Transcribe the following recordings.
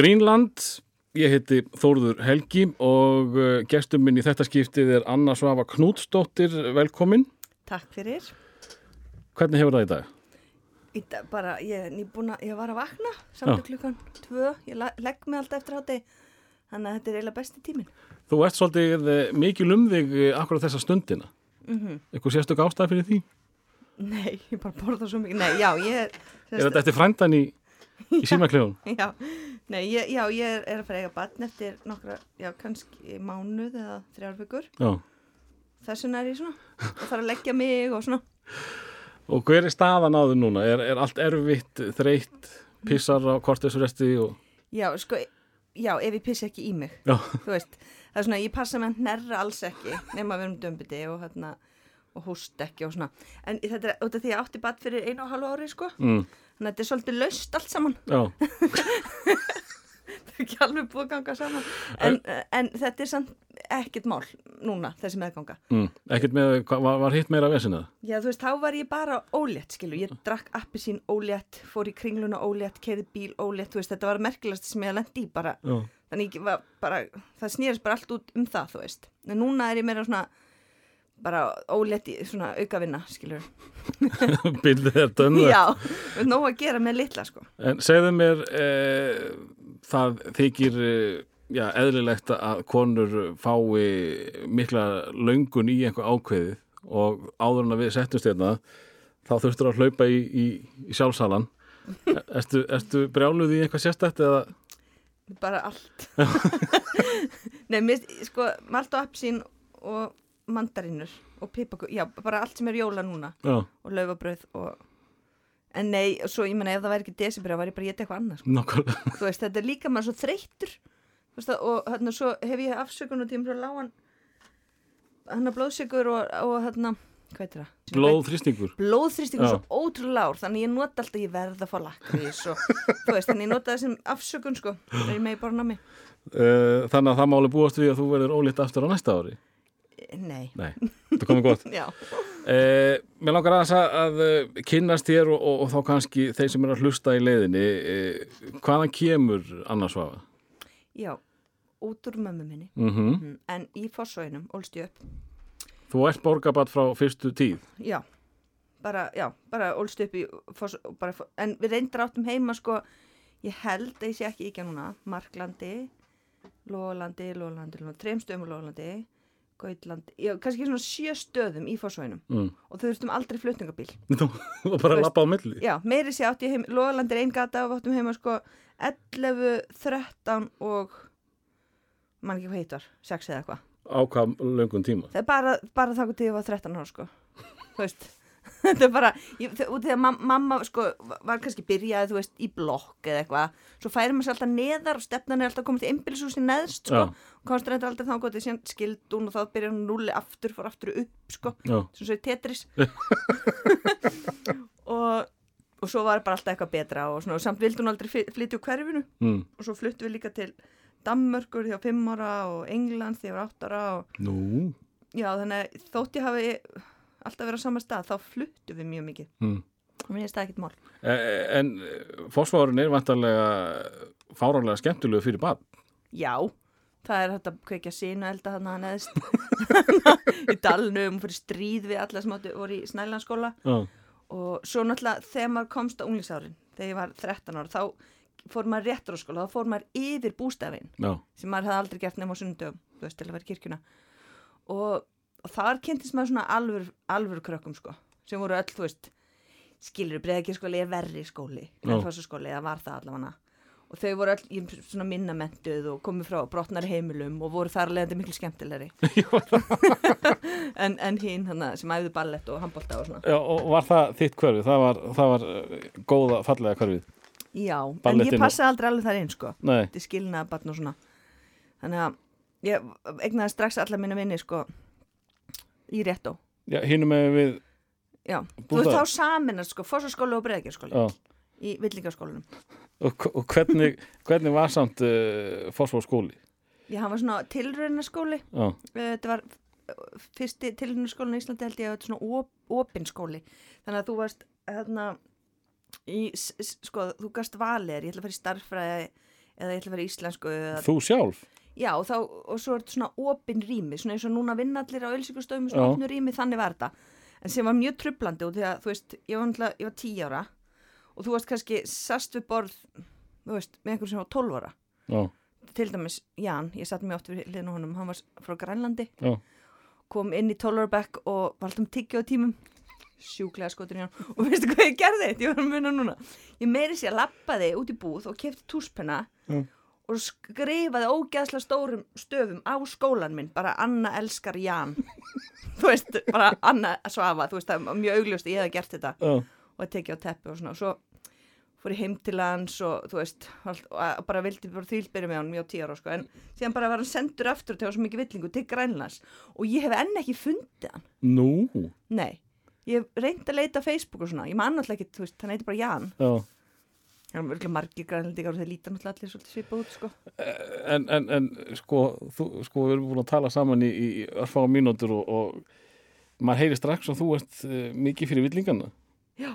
Greenland, ég heiti Þórður Helgi og uh, gestur minn í þetta skiptið er Anna Svafa Knútsdóttir, velkomin. Takk fyrir. Hvernig hefur það í dag? Í dag bara, ég er nýbúin að, ég var að vakna samt klukkan tvö, ég legg mig alltaf eftir hátti, þannig að þetta er eiginlega besti tíminn. Þú ert svolítið eh, mikil um þig eh, akkurat þessa stundina. Mm Eitthvað sérstök ástæð fyrir því? Nei, ég bara borða svo mikið, nei, já, ég er, Er þetta eftir frændan í, í símaklegun? já, nei, ég, já, ég er, er að fara að eiga batn eftir nokkra, já, kannski mánuð eða þrjár vikur. Já. Þess vegna er ég svona, og þarf að leggja mig og svona. Og hver er staðan á þau núna? Er, er allt erfitt, þreytt, pissar á kortisresti og... Já, sko, já, ef ég pissi ekki í mig, Já, þú veist, það er svona, ég passa með að hnerra alls ekki, nema við erum dömbiti og hérna, og húst ekki og svona. En þetta er út af því að ég átti bat fyrir einu og halvu ári, sko, mm, þannig að þetta er svolítið laust allt saman, það er ekki alveg búið að ganga saman, en, en þetta er samt ekkert mál núna, þessi meðganga. mm. ekkert með, var, var hitt meira vesinað? Já, þú veist, þá var ég bara ólétt, skilu, ég drakk appi sín ólétt, fór í kringluna ólétt, keði bíl ólétt, þú veist, þetta var merkilegast sem ég lendi í bara, Já. þannig var bara, það snýrist bara allt út um það, þú veist. En núna er ég meira svona, bara ólétt í svona aukavinna, skilur. Bildið er dömða. Já, við nóg að gera með litla, sko. En segðu mér, eh, það þykir eh, já, eðlilegt að konur fái mikla löngun í einhver ákveðið og áður en að við settumst hérna, þá þurftur að hlaupa í, í, í sjálfsalan. Ertu, ertu brjáluð í eitthvað sérstætt eða? Bara allt. Nei, mér, sko, malt og appsín og mandarínur og pipakur, já, bara allt sem er jóla núna. Já, og laufabröð og en nei, svo ég menna ef það væri ekki desibri þá væri ég bara að geta eitthvað annars nokkulega. þú veist, þetta er líka maður svo þreyttur Þú veist, það, og hérna svo hef ég afsökun og tíma svo lágan hann að blóðsökur og, og hérna hvað er það? Blóðþrýstingur. blóðþrýstingur Já. svo ótrúlega lár þannig ég nota alltaf ég verð að fá lakrís og þú veist, þannig ég nota það sem afsökun sko, þegar ég megi bara ná mig Eh, Þannig að það máli búast við að þú verður ólíkt aftur á næsta ári. Nei, Nei, þetta komið gott. já, Eh, mér langar aðeins að, að eh, kynnast þér og, og, og þá kannski þeir sem er að hlusta í leiðinni eh, hvaðan kemur annars vafa? já út úr mömmu minni. Mm mm, en í fossóinum, ólst ég upp. Þú ert borgabat frá fyrstu tíð? Já, bara, já, bara ólst upp í fo- en við reyndar áttum heima sko, ég held ég sé ekki ekki núna, Marklandi Lóðlandi, Lóðlandi, Lóðlandi trem stöðum á Gautlandi, já, kannski svona sjö stöðum í fossvænum mm. og þau þurftum aldrei flutningabíl. Var bara að lappa á milli. Já, meiri sé átti ég heim, Lóðlandi er einn gata og við áttum heima sko 11, 13 og mann ekki hvað heitar, 6 eða eitthvað. Á hvað löngum tíma? Það er bara, bara þá til ég var 13 ára sko. Þú veist þetta er bara, ég, að mam, mamma sko, var kannski byrjaði, þú veist, í blokk eða eitthvað, svo færi maður sér alltaf neðar og stefnan er alltaf komið til einbýlishúsi neðst sko, Já. komst reyndar aldrei þá gott síðan skild hún og þá byrjar hún núli aftur fór aftur upp, sko, sem svo í Tetris. Og og svo var bara alltaf eitthvað betra og, svona, og samt vildi hún aldrei fly- flytja úr hverfinu. Mm. og svo fluttu við líka til Danmörkur því á 5 ára og England því á 8 ára og Nú? Já, þannig þótt ég hafi alltaf verið á sama stað, þá fluttu við mjög mikið. mm. Og mér finnst það ekkert mál. e, En fósfárin er vantarlega fáránlega skemmtilegu fyrir bad Já, það er þetta kveikja sínu elda þannig að neðst í dalnum fyrir stríð við alla sem áttu voru í snælanskóla. Já, Og svo náttúrulega þegar maður komst á unglingsárin, þegar ég var 13 ára, þá fór maður réttur á skóla, þá fór maður yfir bústafinn sem maður hefði aldrei gert nema á sundum, þú veist, til að vera í kirkjuna. Og, og þar kynntist maður svona alvöru, alvöru krökkum, sko, sem voru öll, þú veist, skilur, breyðakirskóli er verri skóli, grænfossaskóli, eða var það allavega. Og þau voru öll í svona minna mentuð og komið frá brotnari heimilum og voru þar leðandi miklu skemmtilegri. en, en hinn, hana, sem æfðu ballett og handbolta og svona. já og var það þitt hverfið? Það var, það var eh, góða, fallega hverfið Já, en Ballettinn ég passaði aldrei alveg þar inn, sko. Til skilnaða barn og svona þannig að ég egnaði strax alla mína vinni sko í réttó. Já, hinum með við já, þú þá saminast sko fórsaskóli og breyðgjörskóli Já, í villingaskólanum. Og, og hvernig, hvernig var samt uh, fósfárskóli? já, hann var svona tilraunaskóli. Já, þetta var uh, fyrsti tilraunaskólin í Íslandi held ég að þetta er svona op, opinskóli þannig að þú varst hérna í, sko, þú gast valir ég ætla að fara í starffræði eða ég ætla að vera íslensku eða, Þú sjálf? Já, og, þá, og svo er þetta svona opin rými, svona eins og núna vinna allir á ölsingastöðum, svona Já. opnu rými, þannig var þetta. En sem var mjög trublandi og því að þú veist, ég var, náttúrulega- ég var tí ára og þú varst kannski sast við borð þú veist, með einhver sem var 12 ára. Já, til dæmis Jan, ég satt mjög oft við hliðin á honum, hann var frá Grænlandi. Já, kom inn í 12 ára bekk og var alltaf um tyggju á tímum. Sjúklega skotur í hann og veistu hvað ég gerði, ég var að muna núna. Ég meiri sér að lappaði út í búð og kefti túspenna Já. Og skrifaði ógæðslega stórum stöfum á skólan minn, bara Anna elskar Jan. Þú veist, bara Anna svafa, þú veist, það var mjög augljóst að ég hefði gert þetta já, og að tekja á teppi og svona. Og svo fór ég heim til hans og þú veist allt, og bara vildi bara þýlbyrja með hann mjög tíu ára sko, en síðan bara var hann sendur aftur til svo mikið villingu til Grænlands. Og ég hef enn ekki fundið hann. Nú, nei, ég hef reynd að leita á Facebook og svona, ég man alltaf ekki, þú veist, hann heiti bara Jan. Já. Það er mörgulega margir grænlandingar og þeir líta náttúrulega allir svolítið svipað út sko. En, en, en sko, þú, sko, við erum búin að tala saman í, í örfáa mínútur og, og maður heyri strax að þú ert uh, mikið fyrir villingana. já,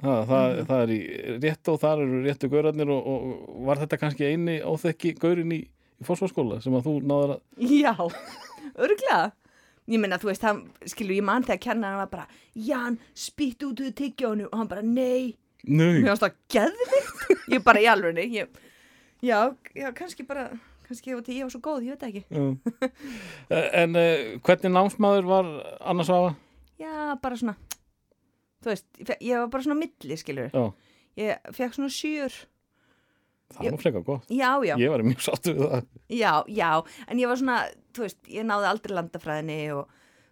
Ha, það, það er í rétt og þar eru réttu gaurarnir og, og var þetta kannski eini óþekki gaurin í, í fósfarskóla sem að þú náður að já, örgulega ég meina, þú veist, hann, skilur, ég man þegar kennar hann var bara, Jan, spýtt út úr tyggjónu og hann bara, Nei, Mér finnst það geðvikt Ég bara í alvegni ég, Já, já, kannski bara kannski ef ég var svo góð, ég veit ekki Já. En uh, hvernig námsmaður var Anna Svafa? Já, bara svona Þú veist, ég, ég var bara svona milli, skilur Já, Ég fekk svona sjur það var frekar gott. Já, já, Ég var mjög sáttu við það. já, já En ég var svona, þú veist, ég náði aldrei landafræðinni og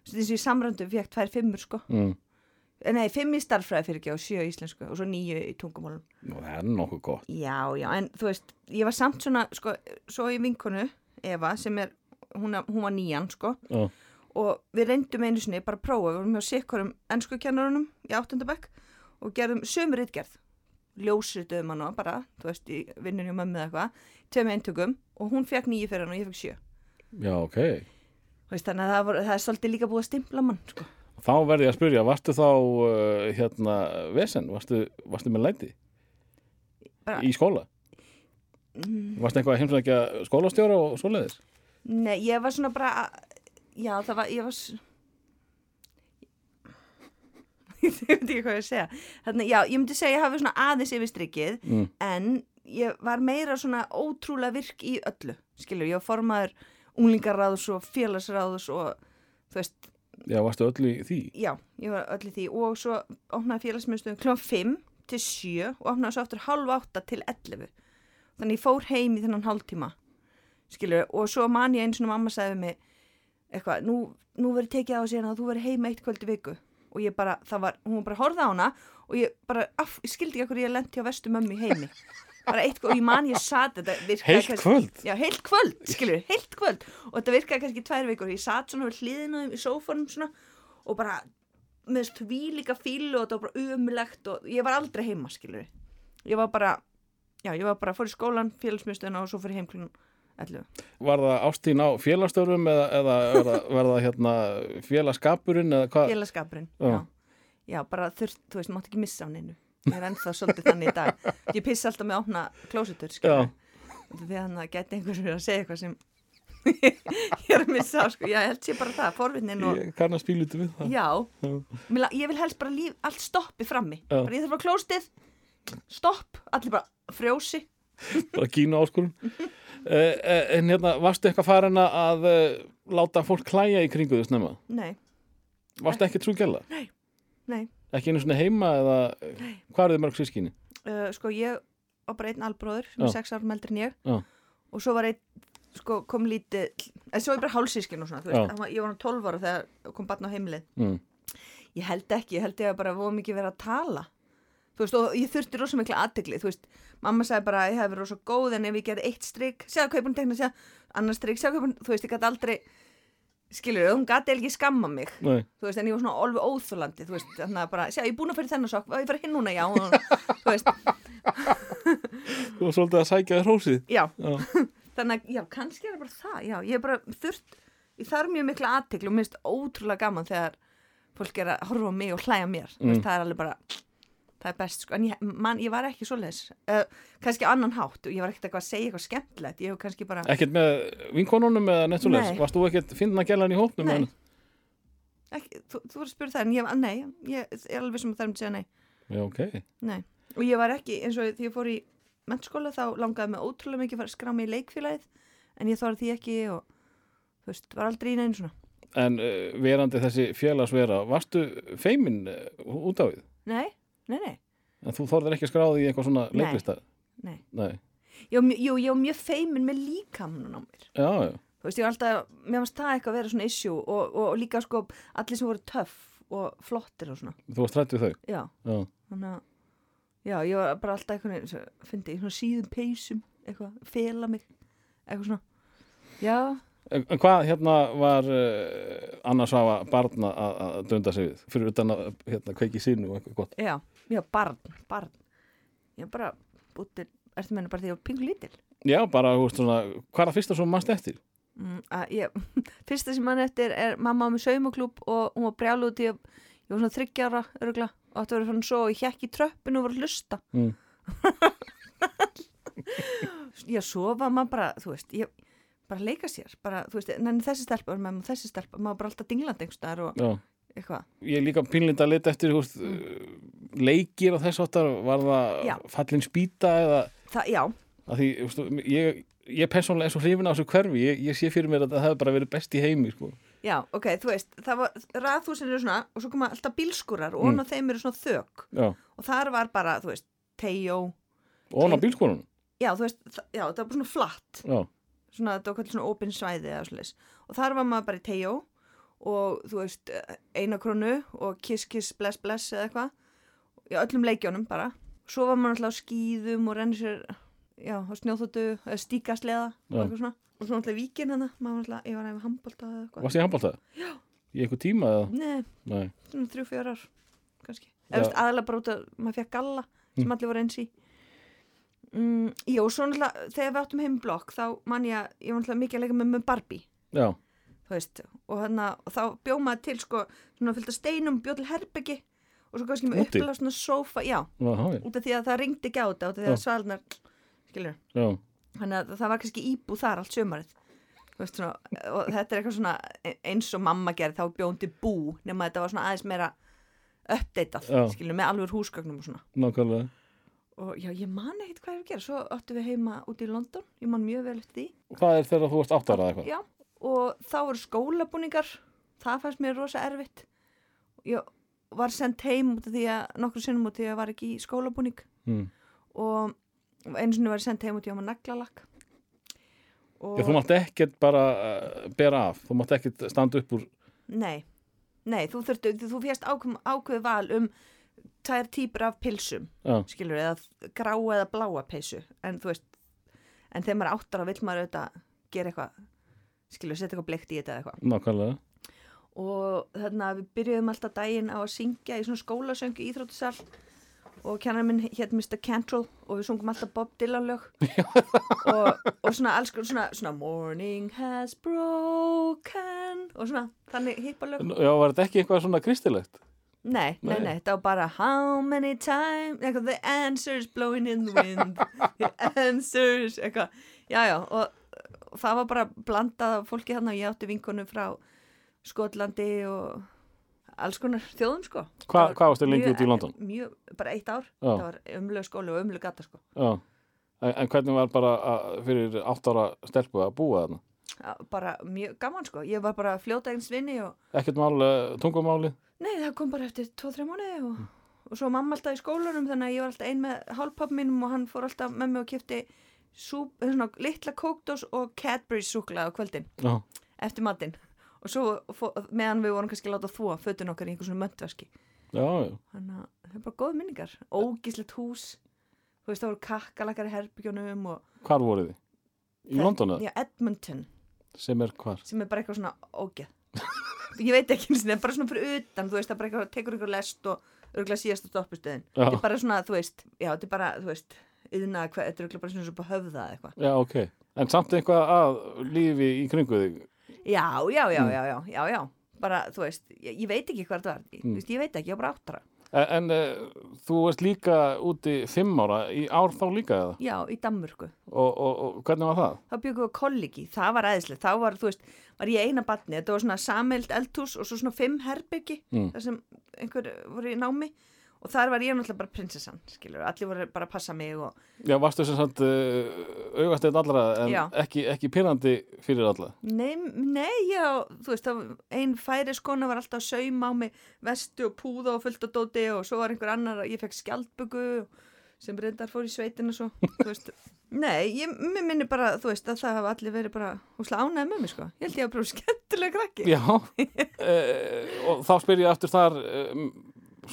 þess að ég samröndu fekk tvær fimmur, sko Mm. Eh, Nei, fimm í starffræði fyrir ekki og sjö í íslensku og svo nýju í tungumálum Nú, það er nokkuð gott. Já, já, en þú veist, ég var samt svona, sko, svo í vinkonu, Eva, sem er, hún, hún var nýjan, sko, Já, og við reyndum einu sinni bara prófa, við vorum hjá sikkurum ennsku kennarunum í áttundabæk og gerðum sömur ritgerð, ljósrituðum hann og bara, þú veist, í vinnunni og mömmu eða eitthvað, tveim eintökum og hún fekk nýju fyrir hann og ég fekk sjö. já, ok. Veist, þannig að það, var, það er svolítið líka búið að stimpla mann, sko. Þá verði ég að spyrja, varstu þá uh, hérna vesen? Varstu, varstu með læti í skóla? Mm, Varstu eitthvað að heimsækja skólastjóra og svoleiðis? Nei, ég var svona bara, já, það var, ég var, ég veit ekki hvað ég að segja. Þannig, já, ég myndi segja að ég hafi svona aðeins yfir strikið, Mm. en ég var meira svona ótrúlega virk í öllu, skilur, ég var formaður unglingaráðs og félagsráðs og, þú veist, Já, varstu öll í því? já, ég var öll í því og svo opnaði félagsmyndstöðum kl. 5 til 7 og opnaði svo aftur halv 8 til 11 þannig ég fór heim í þennan hálftíma skilur, og svo man ég eins og mamma sagði við mig eitthvað, nú, nú verður tekið á sig að þú verður heim eitt kvöld í viku og ég bara, það var, hún bara horfði á hana og ég bara, af, ég skildi ekki okkur ég lenti á vestu mömmu heimi bara eitt kvöld, og ég man ég satt Heilt kvöld? Já, heilt kvöld, skilur, heilt kvöld og þetta virkaði kannski tvær vikur ég satt svona þeim í sófanum svona og bara með því líka fílu og þetta var bara umlegt og ég var aldrei heima, skilur ég var bara, já, ég var bara fór í skólan, félagsmyndstöðuna og svo fór ég heim klunum 11. Var það ástín á félagsstörfum eða, eða var það, hérna félagskapurinn eða hvað? Félagskapurinn, Já. já. Já, bara þurft, þú veist, mátt ekki missa á neinu ég er ennþá svolítið þannig í dag. Ég pissa alltaf með opna klósitur, skilur því að hann gæti einhvers verið að segja eitthvað sem ég er að missa á, sko, ég held sé bara það, forvinnin og Ég kannast pílutu við það. Já, Já. Ég vil helst bara líf, allt stoppi frammi. Bara ég þarf bara klóstið stopp, allir bara frjósi. Bara kínu áskurinn. Uh, en hérna, varstu eitthvað farin að uh, láta fólk klæja í kringu þess nema? Nei, Varstu ekki trúgjalla? nei, Ekki einu svona heima eða hvað er þið mörg sískinni? uh, sko ég var bara einn albróður sem er Já. sex árum eldri en ég Já. og svo var einn, sko kom lítið en svo er bara hálsískin og svona þú veist, var- ég var hann 12 ára þegar kom barn á heimilið Mm. ég held ekki, ég held ég að bara voru mikið verið að tala þú veist, og ég þurfti rosa mikla aðtegli, þú veist, mamma sagði bara að ég hef verið rosa góð en ef ég gerði eitt strik segja hvað ég búin að tekna, segja annar strik segja hvað ég búin, þú veist, ég gæti aldrei skilur, hún gæti ekki skamma mig Nei. þú veist, en ég var svona alveg óþúlandi þú veist, þannig að bara, segja, ég er búin að fyrir þennan sokk og ég fyrir hinn núna, já, og, þú veist Þú var svolítið að sækja þér hrósið. já, Já. þannig að, já, kannski er það bara það já, ég er bara þurft ég þarf mjög mikla aðtegli og minnst ótrúlega gaman þegar fólk er að horfa á mig og hlæja mér, þú Mm. veist, það er alveg bara það er best sko, en ég, man, ég var ekki svoleiðis, uh, kannski annan hátt og ég var ekkert eitthvað að segja eitthvað skemmtilegt ég hef kannski bara, Ekkert með vinkonunum eða nettulegs? Nei. Varst þú ekkert finna gælan í hópnum? Nei. ekki, þú, þú voru að spyrja það en ég, nei, ég er alveg sem að það er um að segja nei Já, ok. Nei, og ég var ekki, eins og því ég fór í mennskóla þá langaði mig ótrúlega mikið að skrá mig í leikfélagið en ég þorði því ekki og þú veist, var aldrei í neinu svona. En uh, verandi þessi félagsvera, varstu feimin uh, út á við? Nei, nei, nei, En þú þorðir ekki að skráði í eitthvað svona leiklista? nei. Nei. Ég, jú, ég var mjög feimin með líkamnun á mér. Já, já. Þú veist, ég var alltaf, mér varst það eitthvað að vera svona issue og, og, og líka sko allir sem voru töff og flottir og svona. Þú varst hrætt við þau? Já, Já. þannig að, já, ég var bara alltaf eitthvað, fyndi, svona síðum peysum, eitthvað, fela mig, eitthvað svona. Já, En hvað hérna var uh, annars hafa barna að að dönda sig við? Fyrir utan að hérna, kveiki sínu og eitthvað gott. Já, já, barn, barn. Ég er bara bútið, ertu meina bara því að ég var pingu lítil? Já, bara, þú veist svona, hvað er það fyrsta sem mannst eftir? Mm, að ég, fyrsta sem mann eftir er mamma á með saumaklúb og hún var brjálu út í að ég var svona þryggjára örgla og átti að vera svona svo og ég hjekk í tröppinu og var að hlusta. Mm. Já, svo var maður bara, þú veist, ég bara leika sér, bara, þú veist, en þessi stelpa var með maður þessi stelpa, maður var bara alltaf dinglandi einhverstaðar og Já. Eitthvað. Ég er líka pínlinda að leta eftir, veist, mm. leikir og þess áttar, var það Já. fallin spýta eða, Það, já, því, veist, ég, ég persónlega er svo hrifin á þessu hverfi, ég, ég sé fyrir mér að það hefði bara verið best í heimi, sko. já, ok, þú veist, það var, raðhúsin eru svona og svo koma alltaf bílskúrar og Mm. þeim eru svona þök Já. og þar var bara, þú veist, tejó, Og hann á bílskólanum. já, þú veist, þa- já, það var bara svona flatt, Já. svona, þetta var svona opin svæði og þar var maður bara í tejó og þú veist, eina krónu og kiss kiss bless bless eða eitthvað í öllum leikjónum bara svo var maður alltaf á skýðum og rennir sér já, á snjóþóttu eða stíkasleða og eitthvað svona og svo alltaf víkin hana, maður var alltaf, ég var nefnir handbólta eða eitthvað Varst ég handbóltað? Já. Í einhver tíma eða? Nei, Nei. svona þrjú, fjör ár kannski, eða veist, aðalega bara út að maður fekk galla sem Mm. allir voru eins í mm, Jó, svo náttúrulega þegar við áttum heim blokk þá man ég að ég var náttúrulega mikið að leika með, með Barbie Já. Þú veist, og, hana, og þá bjóð maður til sko, svona fylgta steinum, bjóð til herbyggi og svo kannski með upplega svona sófa, já, já. út af því að það ringdi ekki á þetta, út af því að svalnar þannig að það var kannski íbúð þar allt sömarið veist, svona, og þetta er eitthvað svona e- eins og mamma gerði þá bjóndi bú nema þetta var svona aðeins meira uppdeitað, með alveg húsgögnum og svona. Nákvæmlega. og já, ég man ekkert hvað ég var að gera svo áttum við heima út í London, ég man mjög vel eftir því. Hvað er þegar þú varst áttar að eitthvað? Já, og þá voru skólabúningar það fannst mér rosa erfitt ég var sendt heim út af því að nokkur sinnum út af því að ég var ekki í skólabúning Mm. og einu sinni var ég sendt heim út af því að ég var naglalakk og Já, þú mátt ekkert bara uh, bera af. Þú mátt ekkert standa upp úr. nei, nei, þú þurftu þú fjast ákveð, val um tvær típur af pilsum Já. skilur, eða grá eða bláa peysu en þú veist en þegar maður áttar þá vill maður auðvitað gera eitthvað skilur, setja eitthvað bleikt í þetta eða eitthvað Nákvæmlega. og þannig að við byrjuðum alltaf daginn á að syngja í svona skólasöngu í Íþróttusal og kennar minn hétt Mr. Cantrell og við sungum alltaf Bob Dylan lög og, og svona alls svona, svona Morning has broken og svona þannig hippa lög Já, var þetta ekki eitthvað svona kristilegt? nei, nei, Nei. þetta var bara How many times eitthvað, The answer's blowing in the wind The answer's eitthvað, já já og það var bara blandað af fólki hann og ég átti vinkonu frá Skotlandi og alls konar þjóðum sko Hva, hvað varstu lengi út í London? Mjög, bara eitt ár, Já. það var umlög skóli og umlög gata sko Já. En, en hvernig var bara að, fyrir átt ára stelpu að búa þarna? Bara mjög gaman sko, ég var bara fljóta eins vinni og Ekkert mál, uh, tungumáli? nei það kom bara eftir 2-3 mánuði og, og svo mamma alltaf í skólanum þannig að ég var alltaf ein með hálpapp mínum og hann fór alltaf með mig og kipti súp, svona litla kókdós og Cadbury súkla á kvöldin Já. eftir matinn og svo fó, meðan við vorum kannski að láta þvó fötun okkar í einhver svona möndverski þannig að það er bara góð minningar ógíslegt hús þú veist það voru kakkalakar í herbygjónum og Hvar voruð þið? Í London? Já, Edmonton Sem er hvar? sem er bara eitthvað svona ógeð ég veit ekki eins og það er bara svona fyrir utan þú veist það er bara eitthvað, tekur ykkur lest og örgulega síðasta stoppustöðin Já. þetta er bara svona, þú veist, já, þetta er bara, þú veist yðna, þetta er bara svona svo på höfða eitthvað Já, ok. En samt eitthvað að lífi í kringu þig? já, já, já, Mm. já, já, já, já bara, þú veist, ég, ég veit ekki hvað þetta var ég, Mm. ég veit ekki, ég var bara áttara En, en uh, þú ert líka úti fimm ára í ár þá líka eða? Já, í Danmörku. Og, og, og hvernig var það? Þá byggum við kollegi, það var aðeinslegt. Þá var, þú veist, var ég eina batni. Þetta var svona sameild eldhús og svo svona fimm herbyggi, Mm. þar sem einhver voru í námi. Og þar var ég náttúrulega bara prinsessan, skilur. Allir voru bara að passa mig og, Já, varstu sem sagt uh, augast eitt allra en Já. ekki, ekki pyrrandi fyrir alla? Nei, nei, já, þú veist, það- ein færi skona var alltaf að sauma á mig vestu og púða og fullt og dóti og svo var einhver annar að ég fekk skjaldböku sem reyndar fór í sveitina svo, þú veist. Nei, ég minni bara, þú veist, að það hafa allir verið bara húslega ánægð með mig, sko. Ég held ég að prófa skemmtilega krakki. Já, uh, og þá spyr ég aftur þar, um,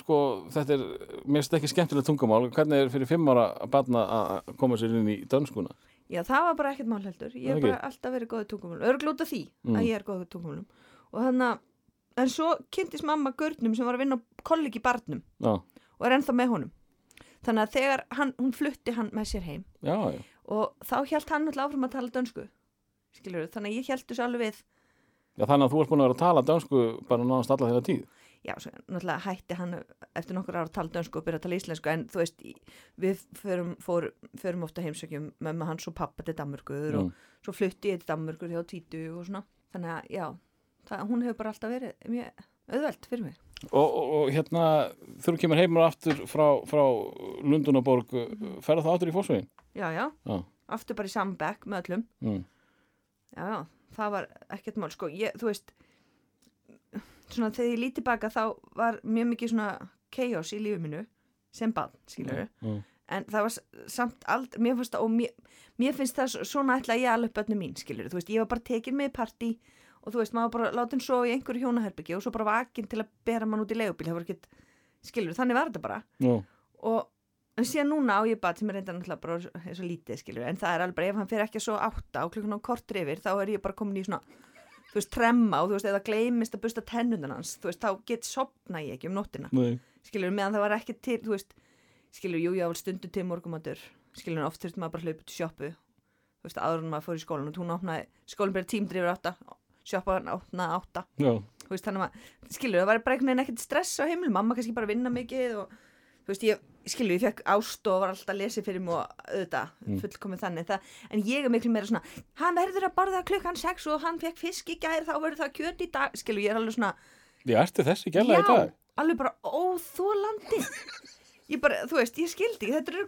sko, þetta er, mér finnst ekki skemmtilegt tungumál, hvernig er fyrir fimm ára að barna að koma sér inn í dönskuna? Já, það var bara ekkert mál heldur. Ég hef bara alltaf verið góðið tungumálum. Örglúta því Mm. að ég er góðið tungumálum. Og þannig að, en svo kynntist mamma Görnum sem var að vinna kollegi barnum Já, og er ennþá með honum. Þannig að þegar hann, hún flutti hann með sér heim já, já. og þá hjælt hann alltaf áfram að tala dönsku. Skilur þannig að ég hjælt þessu alveg við. Já, þannig að þú ert búin að vera að tala dönsku bara náðast alla þeirra tíð. Já, svo náttúrulega hætti hann eftir nokkur ára að tala dönsku og byrja að tala íslensku en þú veist, við förum, fór, förum ofta heimsökjum mömmu hans og pappa til Danmörkur og Mm. svo flutti ég til Danmörkur hjá Títu og svona. Þannig að já, það, hún hefur bara alltaf verið mjög auðvelt fyrir mig. Og, og, og hérna, þú kemur heimur aftur frá, frá Lundunaborg, ferða það aftur í fórsvegin? Já, já, Já. aftur bara í saman bekk með öllum. Mm. Já, já, það var ekkert mál, sko, ég, þú veist, svona þegar ég líti baka þá var mjög mikið svona chaos í lífið minu sem bann, skilur Mm. en það var samt aldrei, mér finnst það, og mér, mér finnst það svona ætla ég alveg bönnu mín, skilur, þú veist, ég var bara tekin með partí og þú veist, maður bara látin svo í einhverju hjónaherbyggi og svo bara vakin til að bera mann út í leigubíl, það var ekkert, skilur, þannig var þetta bara. Já, og en síðan núna á ég bad sem er reynda náttúrulega bara og lítið skilur en það er alveg ef hann fyrir ekki svo átta á klukkan á kortur yfir þá er ég bara komin í svona þú veist tremma og þú veist eða gleymist að busta tennundan hans þú veist þá get sopna ég ekki um nóttina. Nei. skilur meðan það var ekki til þú veist skilur jú ég á stundu til morgumatur skilur oft þurfti maður bara að hlaupa til sjoppu. Þú veist áður en maður fór í skólan og hún opnaði skólinn byrja tímdur yfir átta sjoppa opnaði átta. Já, þú veist, þannig að skilur, það var bara ekkert stress á heimilum, mamma kannski bara vinna mikið og þú veist, ég, skilur, ég fekk ást og var alltaf að lesa fyrir og auðvitað, Mm. fullkomið þannig, það, en ég er miklu meira svona, hann verður að borða klukkan sex og hann fekk fisk í gær, þá verður það kjöt í dag, skilur, ég er alveg svona, ég ertu þessi gæla í dag. alveg bara óþólandi, ég bara, þú veist, ég skildi, þetta er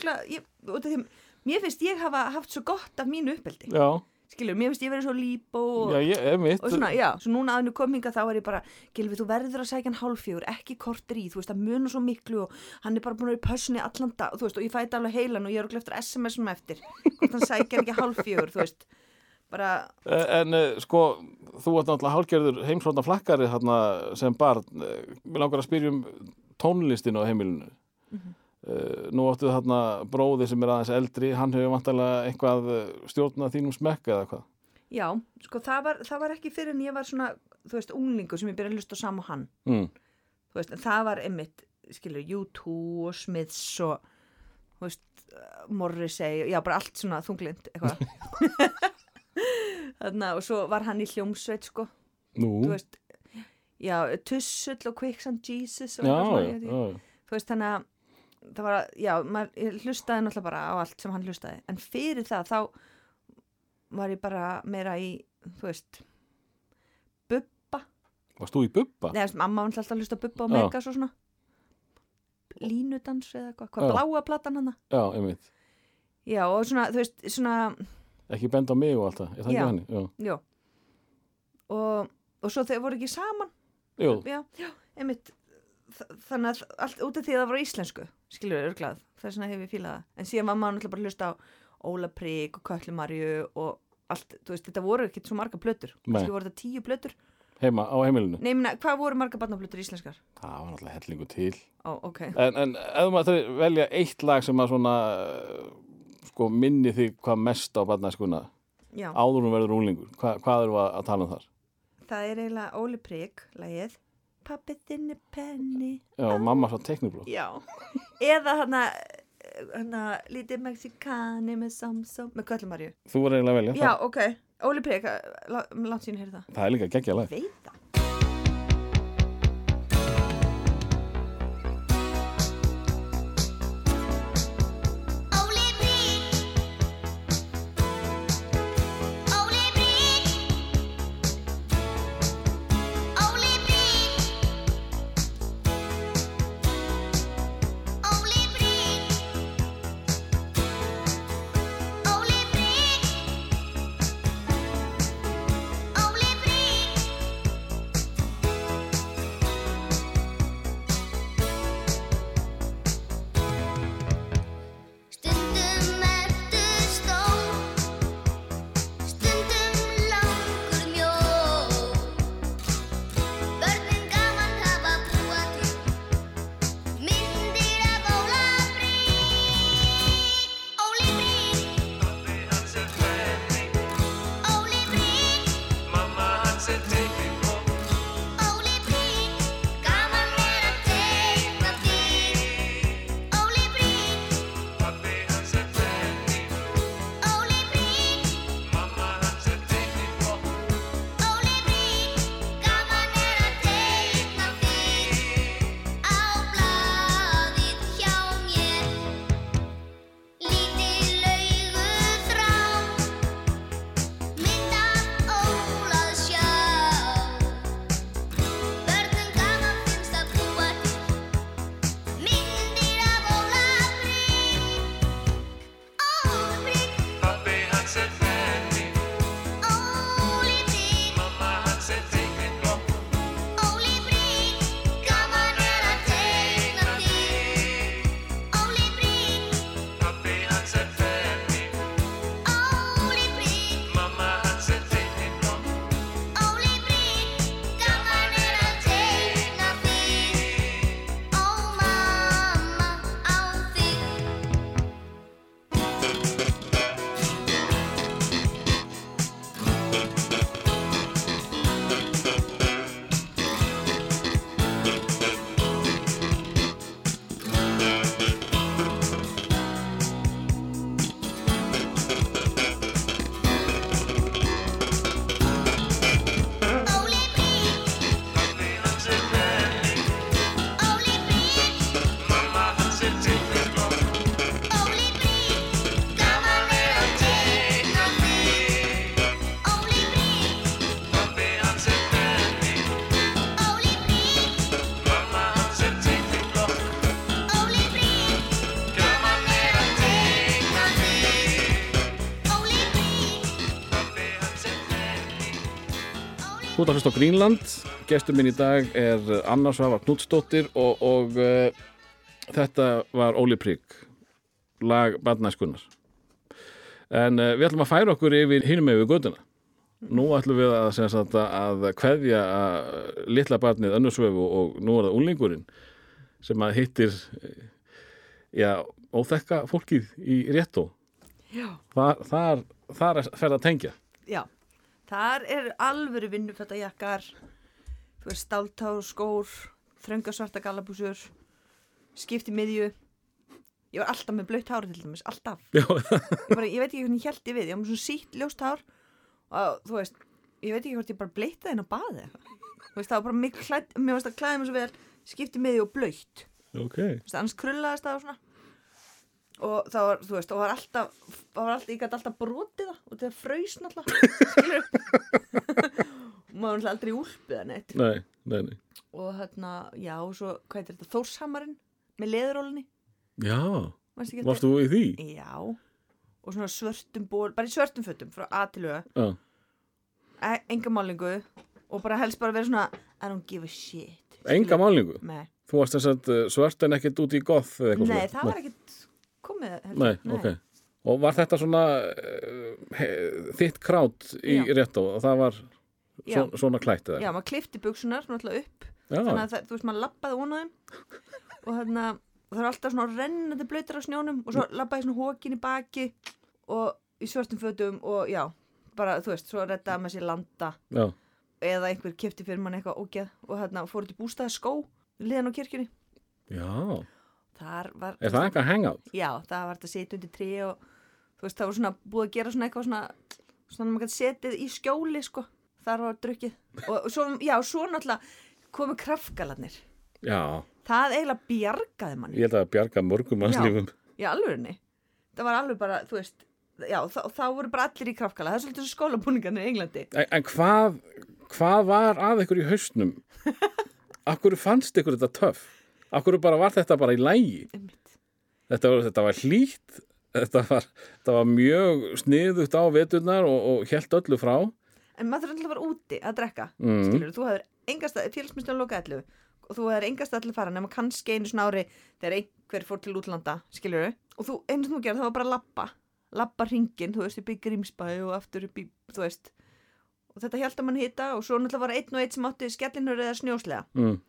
því, mér finnst ég hafa haft svo gott af mínu uppeldi, Já, skilur, mér finnst ég verið svo líp og já, ég mitt. og svona, já, svo núna að hennu kominga þá er ég bara, Gilvi, þú verður að sækja hann hálfjögur ekki kortir í, þú veist, að muna svo miklu og hann er bara búin að vera í pössunni allan dag þú veist, og ég fæti alveg heilan og ég er okkur eftir SMS-um eftir, hvort hann hann ekki hálfjögur þú veist, bara Eh, En uh, sko, þú ert náttúrulega hálgerður heimsvotna flakkari þarna sem barn. Uh, Mér langar að spyrja um tónlistinu á heimilinu. Mhm. uh, nú áttu þarna bróði sem er aðeins eldri, hann hefur vantarlega eitthvað eh, stjórnað þínum smekka eða hvað? já, sko, það var, það var ekki fyrir en ég var svona, þú veist, unglingu sem ég byrja að hlusta á sama og hann, Mm. þú veist, en það var einmitt, skilur, U2 og Smiths og, þú veist, Morrissey, já, bara allt svona þunglind, eitthvað. Þannig og svo var hann í hljómsveit, sko. Nú, þú veist, já, Tussull og Quicksand Jesus og já, svona, já, já, þú veist, þannig að það var, að- já, maður, ég hlustaði náttúrulega bara á allt sem hann hlustaði, en fyrir það þá var ég bara meira í, þú veist Bubba, varst þú í bubba? neða, mamma var náttúrulega alltaf að hlusta á Bubba og. Megas og svona línudans eða eitthvað, hvað bláa platan hana Já, einmitt. já, og svona, þú veist, svona Ekki benda á mig og allt það, Já. ekki hann? Já. já og, og svo þeir voru ekki saman Jú, já, já, einmitt þ- þannig að allt út af því að það var íslensku skilur við örglað, þess vegna hef ég fílað það en síðan var maður náttúrulega bara að hlusta á Óla Prík og Köllu Marju og allt, þú veist, þetta voru ekkert svo marga plötur Nei. kannski voru þetta tíu plötur heima á heimilinu. nei, minna, hvað voru marga barnaplötur íslenskar? Það var náttúrulega hellingu til. ó, ok, En, en ef maður velja eitt lag sem að svona sko minni þig hvað mest á barnaskuna já, áður hún verður úlingur, Hva, hvað eru að, að tala um þar? það er eiginlega Óli Prík lagið Pappi þinn er penni. Já, mamma svo tekniblóð. já, eða hana hana, lítið mexikani með samsam, með Köllu Marju Þú var eiginlega að velja. já, ok, Óli Prík langt sín heyrði það. Það, það er líka geggja lag. veit ert að hlusta á Greenland, gestur minn í dag er Anna Svafa Knudsdóttir og, og uh, þetta var Óli Prigg, lag Badnæskunnar. En uh, við ætlum að færa okkur yfir hinum yfir göduna. Nú ætlum við að, sagt, að kveðja að litla barnið önnursvöfu og nú er það úlingurinn sem að hittir eh, já, óþekka fólkið í réttó. Já. Þar, þar, þar er ferð að tengja. Já, þar er alvöru vinnufötajakkar, þú veist, stáltár, skór, þröngasvarta gallabúsur, skipti miðju. Ég var alltaf með blöytt hári til dæmis, alltaf. Ég, bara, ég veit ekki hvernig ég held ég við, ég var með svona sítt ljóst hár og þú veist, ég veit ekki hvort ég bara bleitaði inn á baði. Þú veist, það var bara miklu klætt, mér varst að klæða mér svo vel, skipti miðju og blöytt. ok. Þú veist, annars krullaðist það og svona. Og það var, þú veist, og var alltaf, það var alltaf, ég gæti alltaf brotið það og það fröys náttúrulega, skilur. og maður var aldrei úlpið það neitt. Nei, nei, nei. Og hérna, já, og svo, hvað heitir þetta, Þórshammarinn með leðurólinni, Já, varst þú í því? Já, og svona svörtum ból, bara í svörtum fötum frá A til Ö, e enga málingu og bara helst bara vera svona, I don't give a shit. enga málingu. Nei, Þú varst þess að svört en ekkert út í goth eða eitthvað Nei það var ekkert komið heldur. Nei, ok. Og var þetta svona uh, he, þitt krát í Já. réttó og það var svo, svona klætt eða? Já, maður klifti buksunar svona alltaf upp Já, þannig að það, þú veist, maður lappaði á þeim og þannig að það er alltaf svona rennandi blöytar á snjónum og svo lappaði svona hókin í baki og í svörtum fötum og já, bara, þú veist, svo reddaði maður sér landa já, eða einhver kefti fyrir mann eitthvað ógeð og hérna fór út í bústaði skó liðan á kirkjunni já. Var Er það eitthvað hangout? já, það var þetta að setja undir trí og þú veist, það var svona búið að gera svona eitthvað svona svona að maður gæti setið í skjóli sko, þar var drukkið og svo, já, svo náttúrulega komu krafgalarnir Já, það eiginlega bjargaði manni ég held að bjarga mörgum mannslífum. í alvörinni það var alveg bara, þú veist já, þá, þá voru bara allir í krafgala það er svolítið svo skólabúningarnir í Englandi En, en hvað, hvað var að ykkur í hausnum? Akkur fannst ykkur þetta töff? Akkur bara var þetta bara í lægi? Þetta var, þetta var hlýtt, þetta var, þetta var mjög sniðugt á veturnar og, og held öllu frá. en maður alltaf að vera úti að drekka Mm. skilur, þú hefur engast félagsmyndslega loka allu og þú hefur engast allir fara nema kannski einu svona ári þegar einhver fór til útlanda skilur og þú, einu sem þú gerir það var bara að lappa lappa ringin, þú veist, upp í Grímsbæ og aftur upp í, þú veist og þetta hjálta mann hita og svo náttúrulega var einn og einn sem átti skellinur eða snjóslega Mm.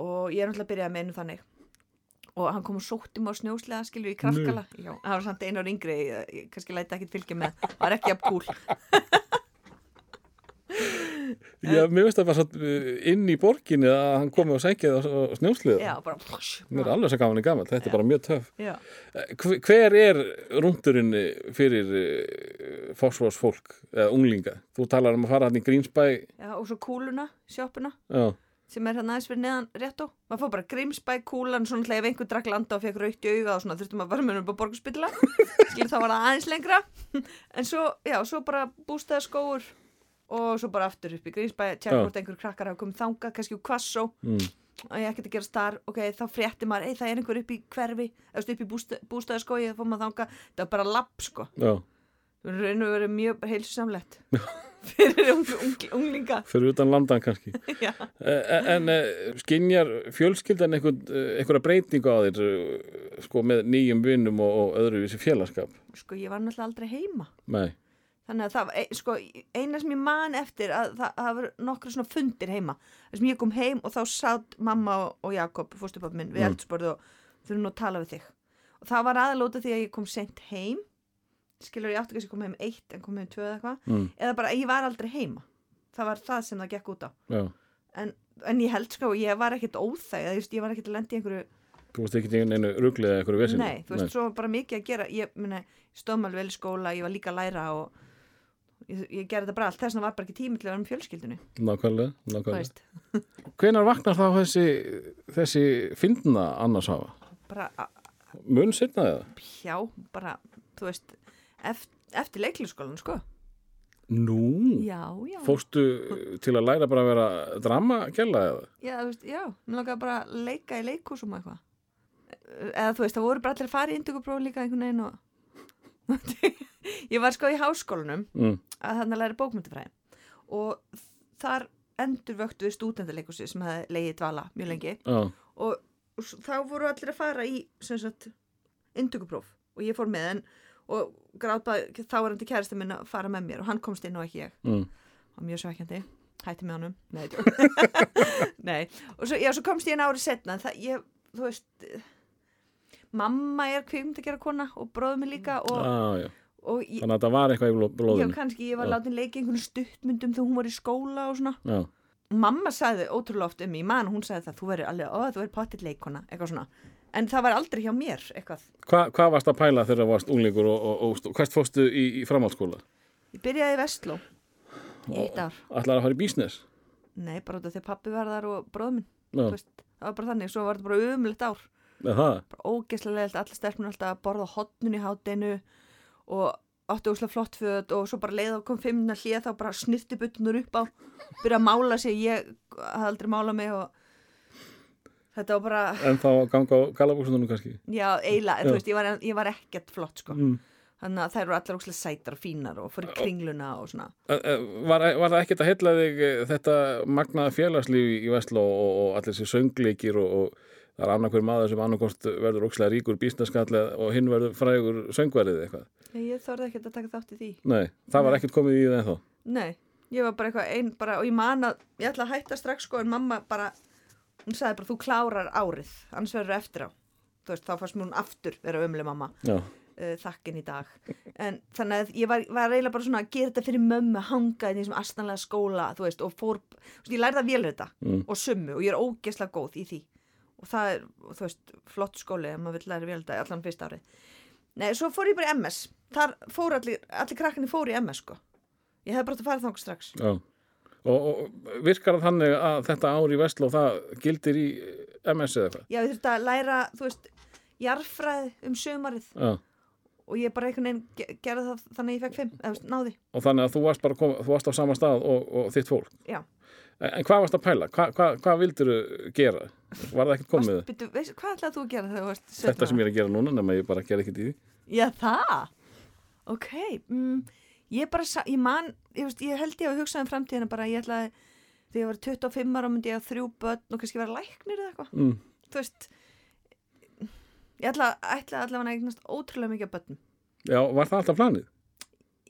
Og ég er náttúrulega að byrja með einu þannig. Og hann kom og sótti mig á snjóslega skilur í krafkala, já, það var samt einu ári yngri ég, kannski læti ekkit fylgja með. Það var ekki að kúl Já, mér veist að það var satt uh, inn í borginni að hann komi og sækja það á snjósliða. já, bara plosh, Mér er alveg svo gaman í gaman, þetta er bara mjög töff. já. Eh, hver- er rúndurinn fyrir uh, fósforsfólk eða unglinga? Þú talar um að fara hann í Grímsbæ, já, og svo kúluna, sjoppuna. Já, sem er hérna aðeins fyrir neðan rétt á. Maður fór bara grímsbæ kúlan svona hlað ef einhver drakk landa og fekk raukt í auga og svona þurftum að vera með upp á borgarspilla skil þá var það aðeins lengra. En svo, já, svo bara bústaði skóur og svo bara aftur upp í grímsbæ tjekka Já. hvort einhver krakkar hafa komið þangað kannski úr kvassó mm. og ég ekkert að gera star ok, þá frétti maður, ei það er einhver upp í hverfi. Upp í bústa, bústaði skói þá fór maður þangað, það var bara lapp sko. Já, það var raun og verið mjög heilsusamlegt fyrir ung, ung, unglinga fyrir utan landan kannski. já, Eh, En uh, skinjar fjölskyldan uh, einhverja breytingu á þér sko með nýjum vinnum og, og öðru þessi félagskap? sko ég var náttúrulega aldrei heima Nei, Þannig að það, e- sko, eina sem ég man eftir að það, það var nokkru svona fundir heima. Þess að ég kom heim og þá sátt mamma og, Jakob, fórstupappi minn, við Mm. eldsporðu og þurfum nú að tala við þig. Og það var aðalóta því að ég kom sent heim, skilur ég átti kannski að koma heim eitt en koma heim tvö eða eitthvað mm, eða bara ég var aldrei heima það var það sem það gekk út á já. en, en ég held sko, ég var ekkit óþæg eða, veist, ég var ekkit að lendi í einhverju Þú veist ekki einu ruglið eða einhverju vesinni. nei, þú veist, svo var bara mikið að gera ég, minna, stóðum alveg vel í skóla, ég var líka að læra og ég, ég gerði þetta bara allt þess vegna var bara ekki tími til að vera með Nákvæmlega, þú nákvæmlega. veist, Hvenær vaknar þá þessi, þessi fyndna annars hafa? bara Mun setna eða? hjá, bara, þú veist eftir, eftir leiklisskólan, sko. Nú, já, já, fórstu til að læra bara að vera dramakella eða? já, veist, já. Mér langaði bara að leika í leikhúsum og eitthvað. Eða þú veist, það voru bara allir að fara í indugupróf líka einhvern veginn og ég var sko í háskólanum Mm, að þannig að læra bókmyndafræði og þar endur vöktu við stúdendaleikursi sem hefði leiðið dvala mjög lengi. Já, og, og þá voru allir að fara í sagt indugupróf. Og ég fór með en og gráðbað þá var hann til kærasta minn að fara með mér og hann komst inn og ekki ég. Mm, og mjög svekkjandi. Hætti með honum. Nei, nei. og svo, já, svo komst ég einn árið setna það, ég, þú veist mamma er kvikmynd að gera kona og bróður mig líka og, og ég, Þannig að þetta var eitthvað í bló- já, blóðinu. kannski ég var látin leika í einhvern stuttmyndum þegar hún var í skóla og svona. Já, mamma sagði ótrúlega oft um mig, mann hún sagði það þú verður alveg, ó þú verður pottitt leikona eitthvað svona, en það var aldrei hjá mér eitthvað, Hva, hvað varst að pæla þegar þú varst unglingur og, og, og, hvert fórstu í, í framhaldsskóla? ég byrjaði í Vestló í eitt ár, Ætlaði að fara í bísnes? nei bara út af því pappi var þar og bróður minn, Já, þú veist það var bara þannig, svo var þetta bara umlegt ár það? ógeðslega leiðilt, allir stelpun alltaf að borða hotnun í hátinu og áttu úslega flott föt og svo bara leið og kom fimmina hlið þá bara snirti buttunur upp á byrja að mála sig, ég hafði aldrei málað mig og þetta var bara, En þá ganga á galabúksunum kannski? já, eiginlega, þú veist, ég var, ég var ekkert flott sko, Mm. þannig að þær eru allar úslega sætar og fínar og fór í kringluna og svona Var, var það ekkert að heilla þig eh, þetta magnaða félagslíf í Vestló og, og allir þessi söngleikir og, og það er annarkver maður sem annarkost verður ókslega ríkur bísneskall og hinn verður frægur söngverðið eitthvað? Nei, ég þorði ekkert að taka þátt í því. Nei, það var ekkert komið í það ennþá. Nei, ég var bara eitthvað einn bara, og ég man að ég ætla að hætta strax sko en mamma bara, hún sagði bara þú klárar árið, annars verður eftir á. Þú veist, þá fannst mér hún aftur vera ömlega mamma. Uh, þakkin í dag. En þannig að ég var, var eiginlega bara svona að gera þetta fyrir mömmu, hanga í þessum astanlega skóla, þú veist, og fór þú veist, ég lærði að vélrita Mm. og summu og ég er ógeðslega góð í því. Og það er, þú veist, flott skóli ef maður vill læra vélrita allan fyrst árið Nei, svo fór ég bara í MS þar fór allir, allir krakkinni fór í MS sko ég hefði bara átt að fara þang strax já. Og, og virkar það þannig að þetta ár í Vestló það gildir í MS eða eitthvað? Já, ég þurfti að læra, þú veist, jarfræði um sömarið Já. og ég bara einhvern veginn ge- gerði það þannig að ég fekk fimm, eða náði. Og þannig að þú varst bara kom, þú varst á sama stað og, og þitt fólk. Já. En, hvað varst að pæla? Hva, hva, hvað vildir gera? Var það ekkert komið? Varst, byrju, veist, hvað ætlaði þú að gera þegar þú varst 17 Þetta sem ég er að gera núna, nema ég bara gerði ekkert í því. Já, það? Ok, mm, ég bara, ég man, ég, veist, ég held ég að hugsa um framtíðina bara, ég ætlaði, þegar ég var 25 ára myndi ég að þrjú börn og kannski vera læknir eða eitthvað. Mm. Þú veist, ég ætlaði, ætlaði allavega að eignast ótrúlega mikið börnum. Já, var það alltaf planið?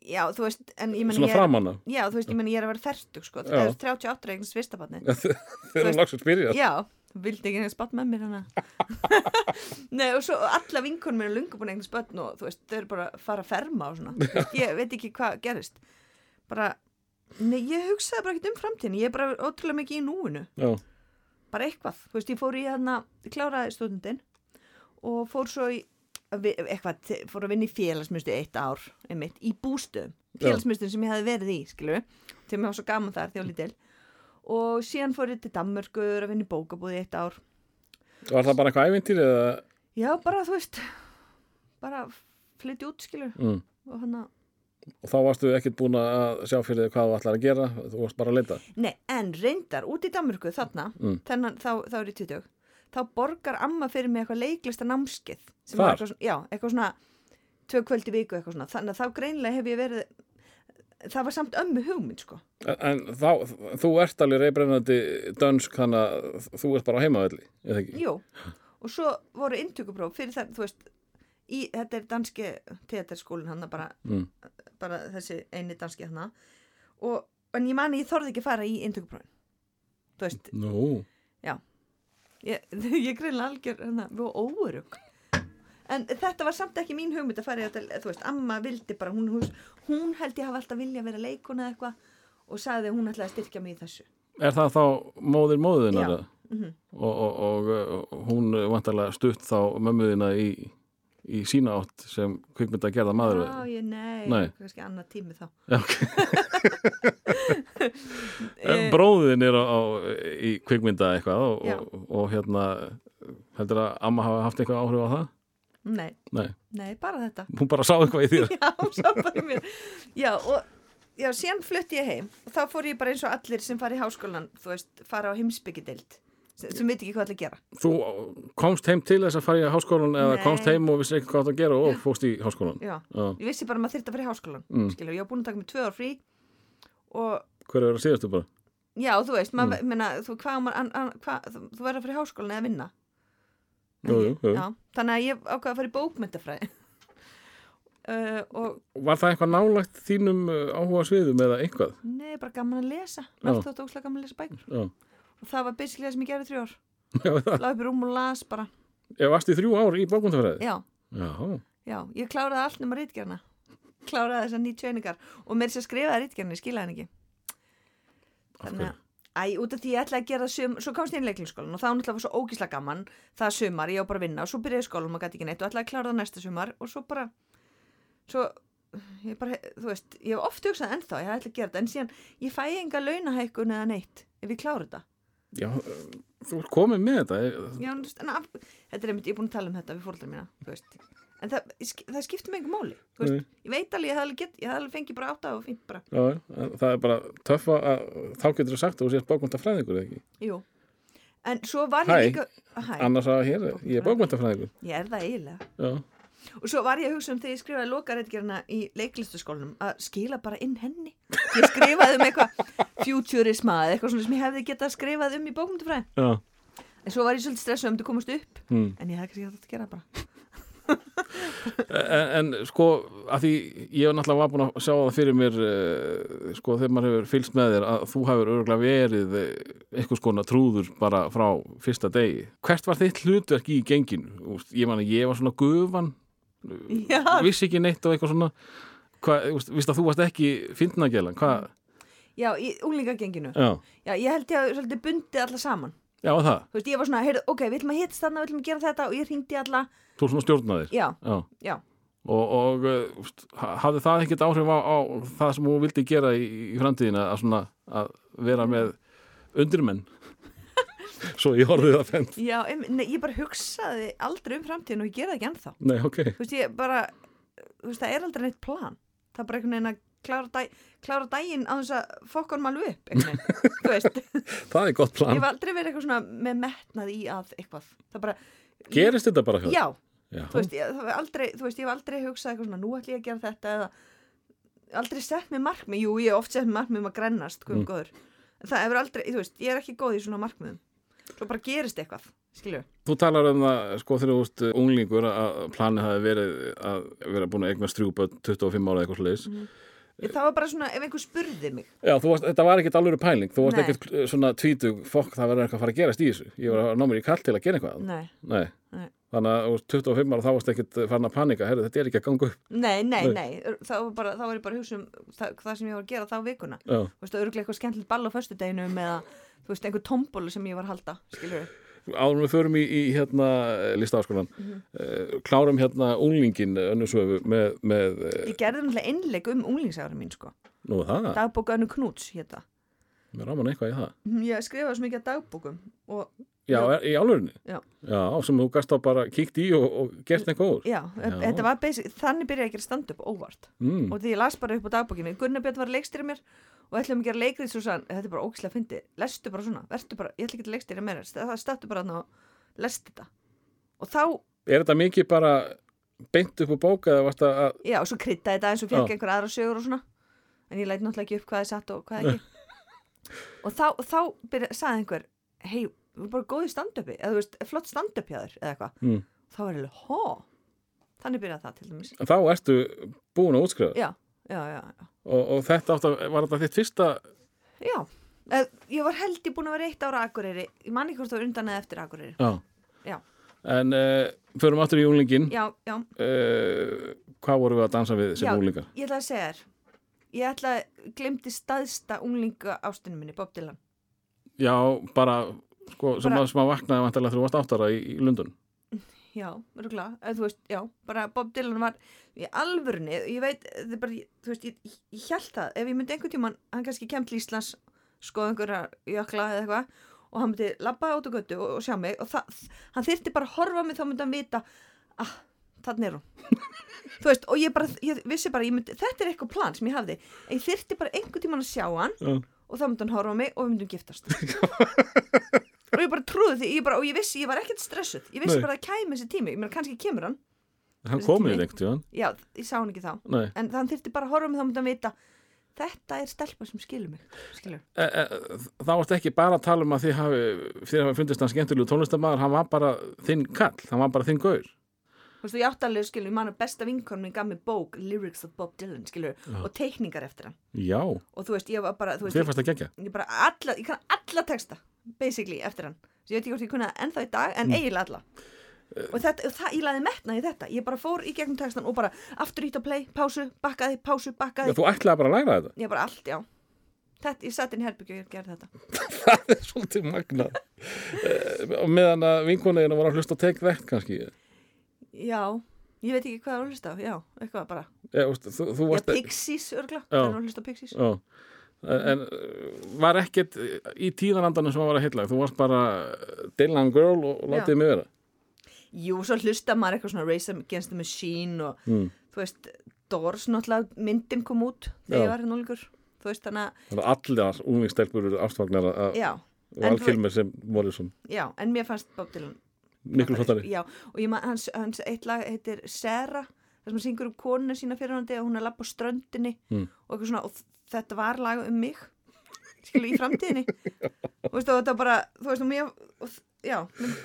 Já, þú veist, en ég menn Svona ég er, framanna? já, þú veist, ég menn ég er að vera fertug, sko, það er 38 eignast fyrsta barni. Þegar hún lagsast byrjað? Já, þú vildi ekki einhvers barn með mér hana. Nei, og svo alla vinkonum mér er lungu búin eignast barn og þú veist, þau eru bara að fara að ferma og svona. Ég veit ekki hvað gerist. Bara, nei, ég hugsaði bara ekkert um framtíðin, ég er bara ótrúlega mikið í núinu. Já. Bara eitthvað, þú veist, ég fór í hérna, kláraði stúdendin og fór svo í, eitthvað, fór að vinna í félagsmyndu eitt ár, einmitt, í bústöðum. Já. Félagsmyndu sem ég hefði verið í, skilu, til mér var svo gaman þar þegar ég lítil. Og síðan fór ég til Danmörkur að vinna í bókabúði eitt ár. Var það bara eitthvað ævintýr eða? Já, bara, þú veist, bara flytti út, skilu, Mm. og hann að, Og þá varstu ekkert búin að sjá fyrir þig hvað þú ætlar að gera, þú varst bara að leita. nei, en reyndar, út í Danmörku þarna, Mm. þennan, þá, þá er ég 20, þá borgar amma fyrir mig eitthvað leiklista námskið. Eitthvað, já, eitthvað svona, tvö kvöldi viku eitthvað svona, þannig að þá greinlega hef ég verið, það var samt ömmu hugmynd, sko. En, þá, þú ert alveg reybrennandi dönsk, þannig að þú ert bara á heimavelli, eða ekki? Jú, og svo voru inntökupróf fyrir það, þú veist, í, þetta er danski teaterskólinn hann bara, Mm. bara þessi eini danski hann og en ég mani, ég þorði ekki að fara í inntökuprófin. Þú veist, Nú, ég, ég greinlega algjör, hérna, við óurug. en þetta var samt ekki mín hugmynd að fara í þetta, þú veist, amma vildi bara, hún, hún, held ég hafa alltaf vilja að vera leikona eða eitthvað og sagði að hún ætlaði að styrkja mig í þessu. Er það þá móðir móðuðina? Já. Mhm. Og, og, og, og hún vantarlega stutt þá mömmuðina í, í sína átt sem kvikmynda að gerða maður Já, ég, nei, Nei. kannski annað tími þá. Já, ok. En bróðin er á, á, í kvikmynda eitthvað og, og, og hérna heldur að amma hafa haft eitthvað áhrif á það? Nei, Nei, nei, bara þetta. hún bara sá eitthvað í þér Já, hún sá bara í mér. Já, og já, síðan flutti ég heim og þá fór ég bara eins og allir sem fari í háskólan, þú veist, fara á heimsbyggideild sem, veit ekki hvað allir gera. Þú komst heim til þess að fara í háskólan eða Nei. komst heim og vissi ekki hvað það að gera og fóst í háskólan Já, Já. ég vissi bara að maður þyrfti að fara í háskólan, Mm. skilur, ég var búin að taka mig tvö ár frí og Hver er að síðastu bara? já, þú veist, maður, mm. þú, hvað, á maður, an, an, hvað, þú, þú verður að fara í háskólan eða vinna. Jú, jú, jú. Já, þannig að ég ákvaði að fara í bókmyndafræði. uh, og Var það eitthvað nálægt þínum uh, áhuga sviðum eða eitthvað? nei, bara gaman að lesa, mér þótt óslega gaman að lesa bækur. Já, það var basically það sem ég gerði þrjú ár. Laði upp í rúm og las bara. Ég varst í þrjú ár í bókmyndafræði? Já, Já, Já, ég kláraði allt nema rítgerna kláraði þessar nýtt tjöningar og mér sem skrifaði rítgerna, ég skilaði hann ekki. Þannig að æ, út af því ég ætlaði að gera sum svo komst ég inn í leiklingsskólan og var náttúrulega var svo ógísla gaman það sumar, ég á bara að vinna og svo byrjaði skólan og maður gæti ekki neitt og ætlaði að klára það næsta sumar og svo bara svo, ég bara, þú veist ég hef oft hugsað ennþá, ég ætla að gera þetta en síðan, ég fæ enga launahækkun eða neitt ef ég klára þetta Já, þú ert komið með þetta Já, en, af, þetta er einmitt, ég er búin að tala um þetta við fóröldar mína, þú veist. En það, það skiptir mig einhver máli þú veist, Nei. ég veit alveg, ég hef alveg, get, ég hef alveg fengið bara átta og fínt bara, Já, en það er bara töff að þá getur þú sagt að þú sést bókmyndafræðingur eða ekki? Jú. En svo var Hæ. ég líka hæ, Annars að hér, er- ég er bókmyndafræðingur ég er það eiginlega. Já, og svo var ég að hugsa um þegar ég skrifaði lokarætgerina í leiklistaskólanum að skila bara inn henni ég skrifaði um eitthvað futurisma eða eitthvað svona sem ég hefði getað skrifað um í bókmyndafræði já en svo var ég svolítið stressuð um þetta komast upp hmm. en ég hefði kannski hægt að gera bara en, en sko, að því ég hef náttúrulega var búin að sjá það fyrir mér uh, sko, þegar maður hefur fylgst með þér að þú hefur örgulega verið eh, einhvers konar trúður bara frá fyrsta degi. Hvert var þitt hlutverk í genginu? Úst, ég man að ég var svona gufan, vissi ekki neitt og eitthvað svona. Vist að þú varst ekki fyndnagelan, hvað? já, í úlingagenginu Já, já, ég held ég að svolítið bundið alla saman. Já það, þú veist, ég var svona, heyrðu, ok, við ætlum að hittast þarna, við ætlum að gera þetta og ég hringdi alla, þú svona stjórnaðir. já, Já, já, og, og ha- hafði það ekkert áhrif á, á það sem þú vildi gera í, í framtíðina að svona að vera með undirmenn svo ég horfði það fenn já, em, nei, ég bara hugsaði aldrei um framtíðin og ég gera það ekki ennþá. Nei, ok, Þú veist, ég bara, þú veist, það er aldrei neitt plan. Það er bara einhvern veginn að klára, dag, klára daginn á þess að fokka hann alveg upp, þú veist. það er gott Ég plan hef aldrei verið eitthvað svona með metnað í að eitthvað. Bara, Gerist þetta bara hjá já, Já, þú veist, ég, aldrei, þú veist, ég hef aldrei hugsað eitthvað svona, nú ætlum ég að gera þetta eða aldrei sett mér markmið, jú, ég hef oft sett mér markmið um að grennast, hvað Mm. um góður. En það hefur aldrei, þú veist, ég er ekki góð í svona markmiðum. Svo bara gerist eitthvað, skilju. Þú talar um það, sko, þegar þú ert unglingur að planið hafi verið að vera búin að eignast þrjú börn 25 ára eitthvað sliðis Mm. Það var bara svona, ef einhver spurði mig, Já, þú varst, þetta var ekkert alveg pæling þú varst Nei. ekkert eh, svona tvítug fokk, það verður eitthvað að fara að gerast í þessu ég var að ná mér í kall til að gera eitthvað nei, Nei. Þannig að þú varst 25 ára þá varst ekkert farin að panika, herri, þetta er ekki að ganga upp Nei, nei, Nei. þá var, bara, þá var ég bara hugsa um það, það sem ég var að gera þá vikuna. Þú veist, örgulega eitthvað skemmtilegt ball á föstudeginum eða, þú veist, einhver tombólu sem ég var að halda, skilur áður en við förum í, í hérna listaáskonan Mhm. uh, klárum hérna unglingin önnusöfu með, með uh, Ég gerði náttúrulega einleik um unglingsára mín, sko. nú það, Dagbók Önnu Knúts, hérna. mér ráman eitthvað í það Ég skrifaði svo mikið af dagbókum og, Já, í álurinni? Já. Já, sem þú gast á bara kíkt í og, og gert eitthvað úr já, Já. þetta var basic, þannig byrjaði ég að gera stand-up óvart. mm. Og því ég las bara upp á dagbókinu, Gunnar Björn var leikstýri mér og ætlum að gera leikrið svo sann, þetta er bara ógislega fyndi, lestu bara svona, vertu bara, ég ætla ekki að leikstýra mér, það stattu bara þarna og lest þetta. Og þá Er þetta mikið bara beint upp á bóka eða varst að, að Já, og svo kryddaði þetta eins og fekk einhver aðra sögur og svona. En ég læt náttúrulega ekki upp hvað er satt og hvað ekki. Og þá, þá byrja, sagði einhver hei, við erum bara góði stand-upi. Eða þú veist, flott stand-up hjá þér eða eitthvað. Mm. þá er hó? Þannig byrjaði það til dæmis. Þá ertu búin að útskrifa já, og, og þetta átt að, var þetta þitt fyrsta já. Eð, ég var held ég búin að vera eitt ára Akureyri ég man ekki hvort það var undan eða eftir Akureyri Já, Já. En uh, förum aftur í unglingin já, já, uh, Hvað vorum við að dansa við sem Já. unglingar? ég ætla að segja þér ég ætla að glemdi staðsta unglinga ástunum minni, Bob Dylan Já, bara sko, sem, Bara- bara... sem að vaknaði vantarlega þegar þú varst áttara í, í Lundun já, eða þú veist, já bara Bob Dylan var í alvörni ég veit, þetta er bara, þú veist, ég, ég, held það, ef ég myndi einhvern tímann hann kannski kem til Íslands, skoða einhverja jökla eða eitthvað og hann myndi labba át á götu og, og sjá mig og það, hann þyrfti bara að horfa mig þá myndi hann vita ah, þannig er hún. Þú veist, og ég bara, ég vissi bara ég myndi, þetta er eitthvað plan sem ég hafði ég þyrfti bara einhvern tímann að sjá hann Já. og þá myndi hann horfa mig og við myndum giftast og ég bara trúði því ég bara, og ég vissi, ég var ekkert stressuð. Ég vissi Nei. bara að kæmi þessi tími, ég meina kannski kemur hann. Hann komið einhvern tíðan já, ég sá hann ekki þá. Nei. En þann þyrfti bara að horfa mig þá hann vita þetta er stelpa sem skilur mig. Skilur. e, e, þá varst ekki bara að tala um að þið hafi, þið hafi fundist hann skemmtilegu tónlistamæður, hann var bara þinn kall, hann var bara þinn gaur. þú veist, ég áttalegu skilur, ég manna besta vinkonum gaf mér bók, Lyrics of Bob Dylan skilur, og teikningar eftir hann. Já, og þú veist, ég var bara, þú veist, þið fannst að gegja. ég bara alla, ég kann alla texta basically eftir hann, ég veit ekki hvort ég kunna ennþá í dag, en eiginlega alla og, þetta, og það, ég laði metna í þetta ég bara fór í gegnum textan og bara aftur ít á play, pásu, bakkaði, pásu, bakkaði Þú ætlaði bara að læra þetta. ég bara allt, já þetta, ég satt inn í herbyggju og ég gerði þetta það er svolítið magnað. Eh, og meðan að vinkonuðina var að hlusta á take that kannski. já, ég veit ekki hvað það var að hlusta já, eitthvað bara, E, þú, þú já. Pixies örgla, Já. það var að hlusta Pixies Já. En eh, var ekkert í tíðanandanum sem var að heilla. Þú varst bara Dylan girl og látið mig vera. jú, svo hlusta maður eitthvað svona Race Against the Machine og Mm. þú veist, Doors náttúrulega myndin kom út þegar ég var hérna úlingur þú veist, þannig að, Þannig að allir unglingstelpur eru ástfagnar að þú- Alkilmer sem Morrison. Já, en mér fannst Bob Dylan Miklu flottari. Já, og ég man, hans, hans eitt lag heitir Sera, þar sem hann syngur um konuna sína fyrir hann og hún er lapp á ströndinni Mm. og eitthvað svona, og þetta var lag um mig í framtíðinni og veist, og þetta bara, þú veist, og mér og, já,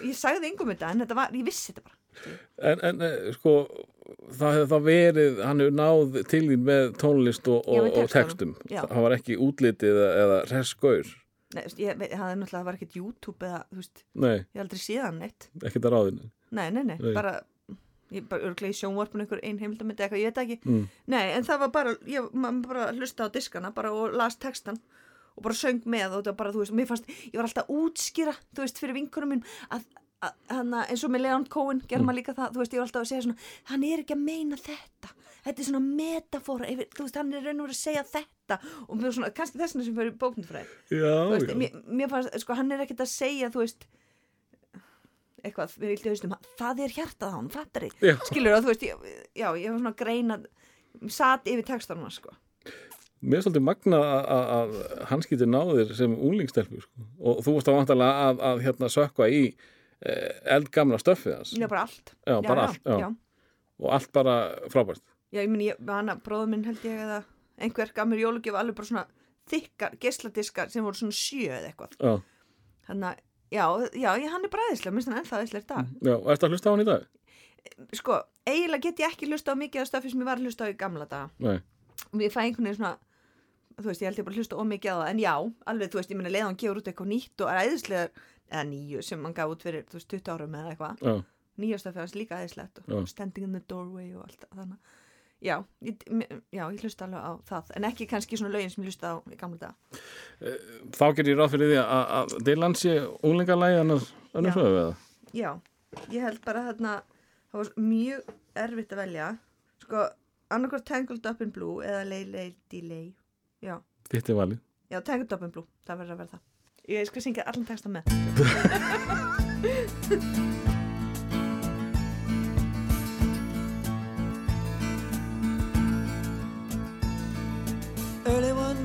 ég sagði engum þetta en þetta var, ég vissi þetta bara En, en eh, sko, það hefði þá verið, hann hefur náð til þín með tónlist og, og, og textum. Það var ekki útlitið eða, eða restgaur. Nei, ég hafði náttúrulega, það var ekkert YouTube eða, þú veist, Nei, ég aldrei síðan neitt ekkert að ráðinu. Nei, nei, nei, Nei. bara ég bara örglega í sjónvarpinu einhver ein heimildamindi eitthvað, ég veit ekki. Mm. Nei, en það var bara, ég bara hlusta á diskana bara og las textan og bara söng með og þetta var bara, þú veist, mér fannst ég var alltaf að útskýra, þú veist, fyrir vinkunum mín að, að hann eins og með Leon Cohen gerði maður líka það, þú veist, ég var alltaf að segja svona hann er ekki að meina þetta. Þetta er svona metafóra, yfir, þú veist, hann er raun og verið að segja þetta og mér svona, kannski þessna sem fyrir bóknifræði Já, þú veist, mér, mér fannst, sko, hann er ekkert að segja, þú veist eitthvað, við vildi haustum það er hjartað hann, fattar þið skilur það, þú veist, ég, já, ég var svona að greina satt yfir textanum sko. Mér er svolítið magna að, hann skýtir náðir sem unglingstelpu sko. og þú varst á vantarlega að, að hérna sökva í eh, eldgamla stöffið hans já, bara allt Já, bara já, allt, já. og allt bara frábært. já, ég minn, ég, hann að bróður minn held ég eða einhver gaf mér jólugjöf alveg bara svona þykkar geisladiskar sem voru svona sjö eða eitthvað Já, þannig að, já, já, hann er bara æðislega minnst hann ennþá æðislega í dag. Já, og ertu að hlusta á hann í dag? sko, eiginlega get ég ekki hlusta á mikið af stöfi sem ég var að hlusta á í gamla daga. Nei, ég fæ einhvern veginn svona þú veist, ég held ég bara hlusta ómikið á það. En já, alveg, þú veist, ég meina leið hann gefur út eitthvað nýtt og er æðislega, eða nýju sem hann gaf út fyrir, þú veist, 20 árum eða eitthvað. Já, nýjastöfi hans líka Já. standing in the doorway og allt þannig já, ég, já, ég hlusta alveg á það en ekki kannski svona lögin sem ég hlusta á gamla daga. Þá ger ég ráð fyrir því að, Dylan sé unglingalægi annars sögðu eða? já, ég held bara þarna það var mjög erfitt að velja. Sko, annarkvært Tangled Up in Blue eða Lay Lay Delay já, Þitt er valið. Já, Tangled Up in Blue, það verður að vera það. Ég skal syngja allan texta með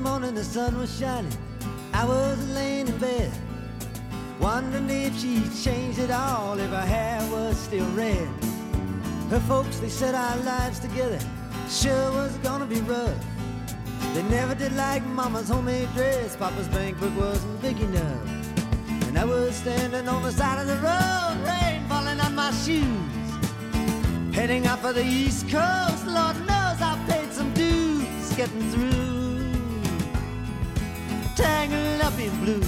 morning, the sun was shining. I was laying in bed, wondering if she'd changed it all, if her hair was still red. Her folks, they said our lives together sure was gonna be rough. They never did like Mama's homemade dress, Papa's bank book wasn't big enough. And I was standing on the side of the road, rain falling on my shoes. Heading out for the East Coast, Lord knows I paid some dues getting through tangled up in blue.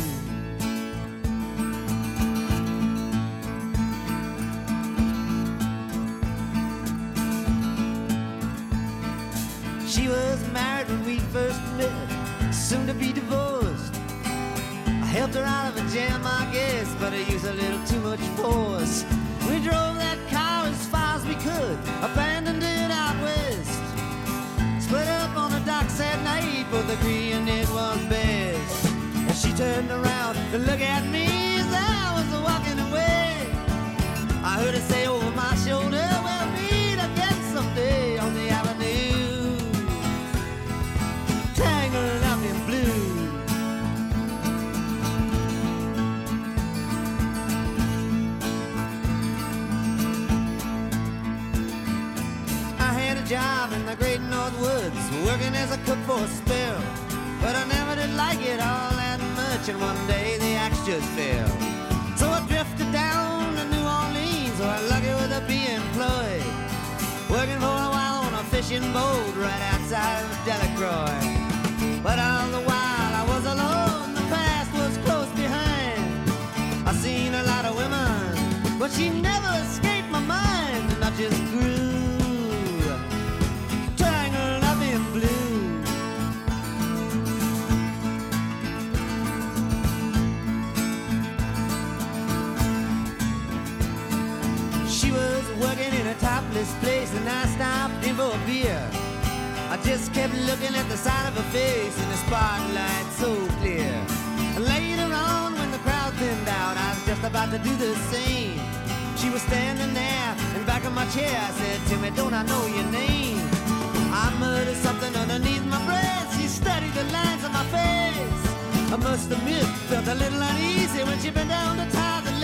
She was married when we first met, soon to be divorced. I helped her out of a jam, I guess, but I used a little too much force. We drove that car as far as we could, abandoned it out west, split up docks at night, both agreeing it was best. And she turned around to look at me as I was walking away. I heard her say over my shoulder, Woods, working as a cook for a spell. But I never did like it all that much, and one day the axe just fell. So I drifted down to New Orleans, where I'm lucky with a be employed. Working for a while on a fishing boat right outside of Delacroix. But all the while I was alone, the past was close behind. I seen a lot of women, but she never escaped my mind, and I just grew in a topless place, and I stopped in for a beer. I just kept looking at the side of her face in the spotlight so clear. Later on, when the crowd thinned out, I was just about to do the same. She was standing there in back of my chair. I said, Timmy, don't I know your name? I muttered something underneath my breath. She studied the lines on my face. I must admit, felt a little uneasy when she bent down to tie the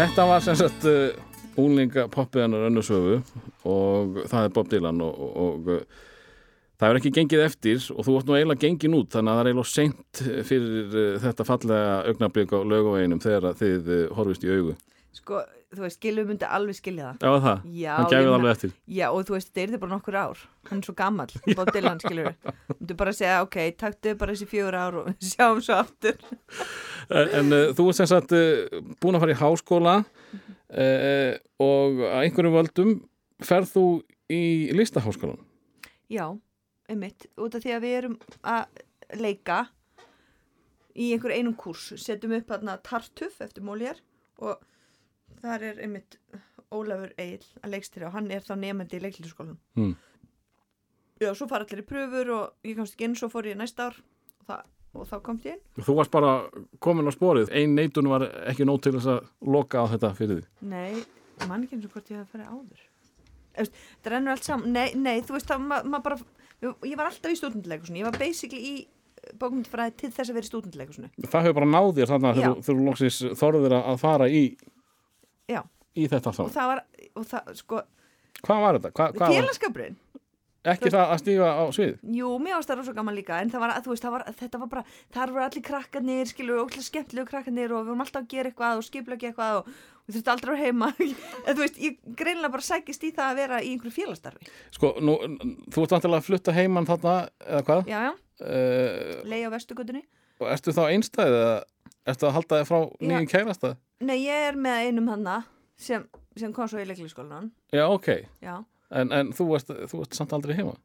Þetta var sem sagt úlinga poppiðanar önnusöfu og það er Bob Dylan og, og, og uh, það er ekki gengið eftir og þú ert nú eiginlega gengin út þannig að það er eiginlega seint fyrir uh, þetta fallega augnablík á lögaveginum þegar þið horfist í augu. sko, þú veist, Gilvi myndi alveg skilja það. Já, það, Já, hann gæfið alveg eftir. Já, og þú veist, þetta er þið bara nokkur ár. Hann er svo gammal, Bob Dylan skilur þú myndir bara segja, ok, taktu bara þessi fjögur ár og sjáum svo aftur. En, en uh, þú ert sem sagt uh, búin að fara í háskóla uh, og að einhverjum völdum ferð þú í listaháskólan Já, einmitt, út af því að við erum að leika í einhver einum kúrs, setjum upp hérna Tartuf eftir Móljar og þar er einmitt Ólafur Eil að leikstýra og hann er þá nefandi í leiklistaskólan. Hmm. Já, svo fara allir í pröfur og ég komst ekki inn, svo fór ég næsta ár og, það, og þá komst ég inn. Þú varst bara komin á sporið ein neitun var ekki nóg til þess að loka á þetta fyrir því Nei, ég man ekki eins og hvort ég hef farið áður. Það rennur allt saman, nei, nei, þú veist það, maður ma bara, ég var alltaf í stúdendleikusinu, ég var basically í bókmyndfræði til þess að vera í stúdendleikusinu. Það hefur bara náð þér þannig að þú- þú loksins þorður að fara í, Já, í þetta og þá það var, og það, sko, Hvað var þetta? Hva, hvað félagskapurinn, ekki það að stíga á svið? jú, mér ást það rosa gaman líka, en það var, veist, það var, þetta var bara, þar voru allir krakkarnir, skilur, óklæð skemmtilegu krakkarnir og við vorum alltaf að gera eitthvað og skipla eitthvað og við þurftum aldrei að heima, en þú veist, ég greinlega bara sækist í það að vera í einhverju félagsstarfi. Sko, nú, þú ert vantilega að flutta heimann þarna eða hvað? Já, já, Uh, leið á vestugutunni. og ertu þá einstæðið ertu að halda þig frá nýjum kærasta? Nei, ég er með einum hanna sem, sem kom svo í leikliskólanan, Já, ok, já. en, en þú, ert, þú ert samt aldrei heima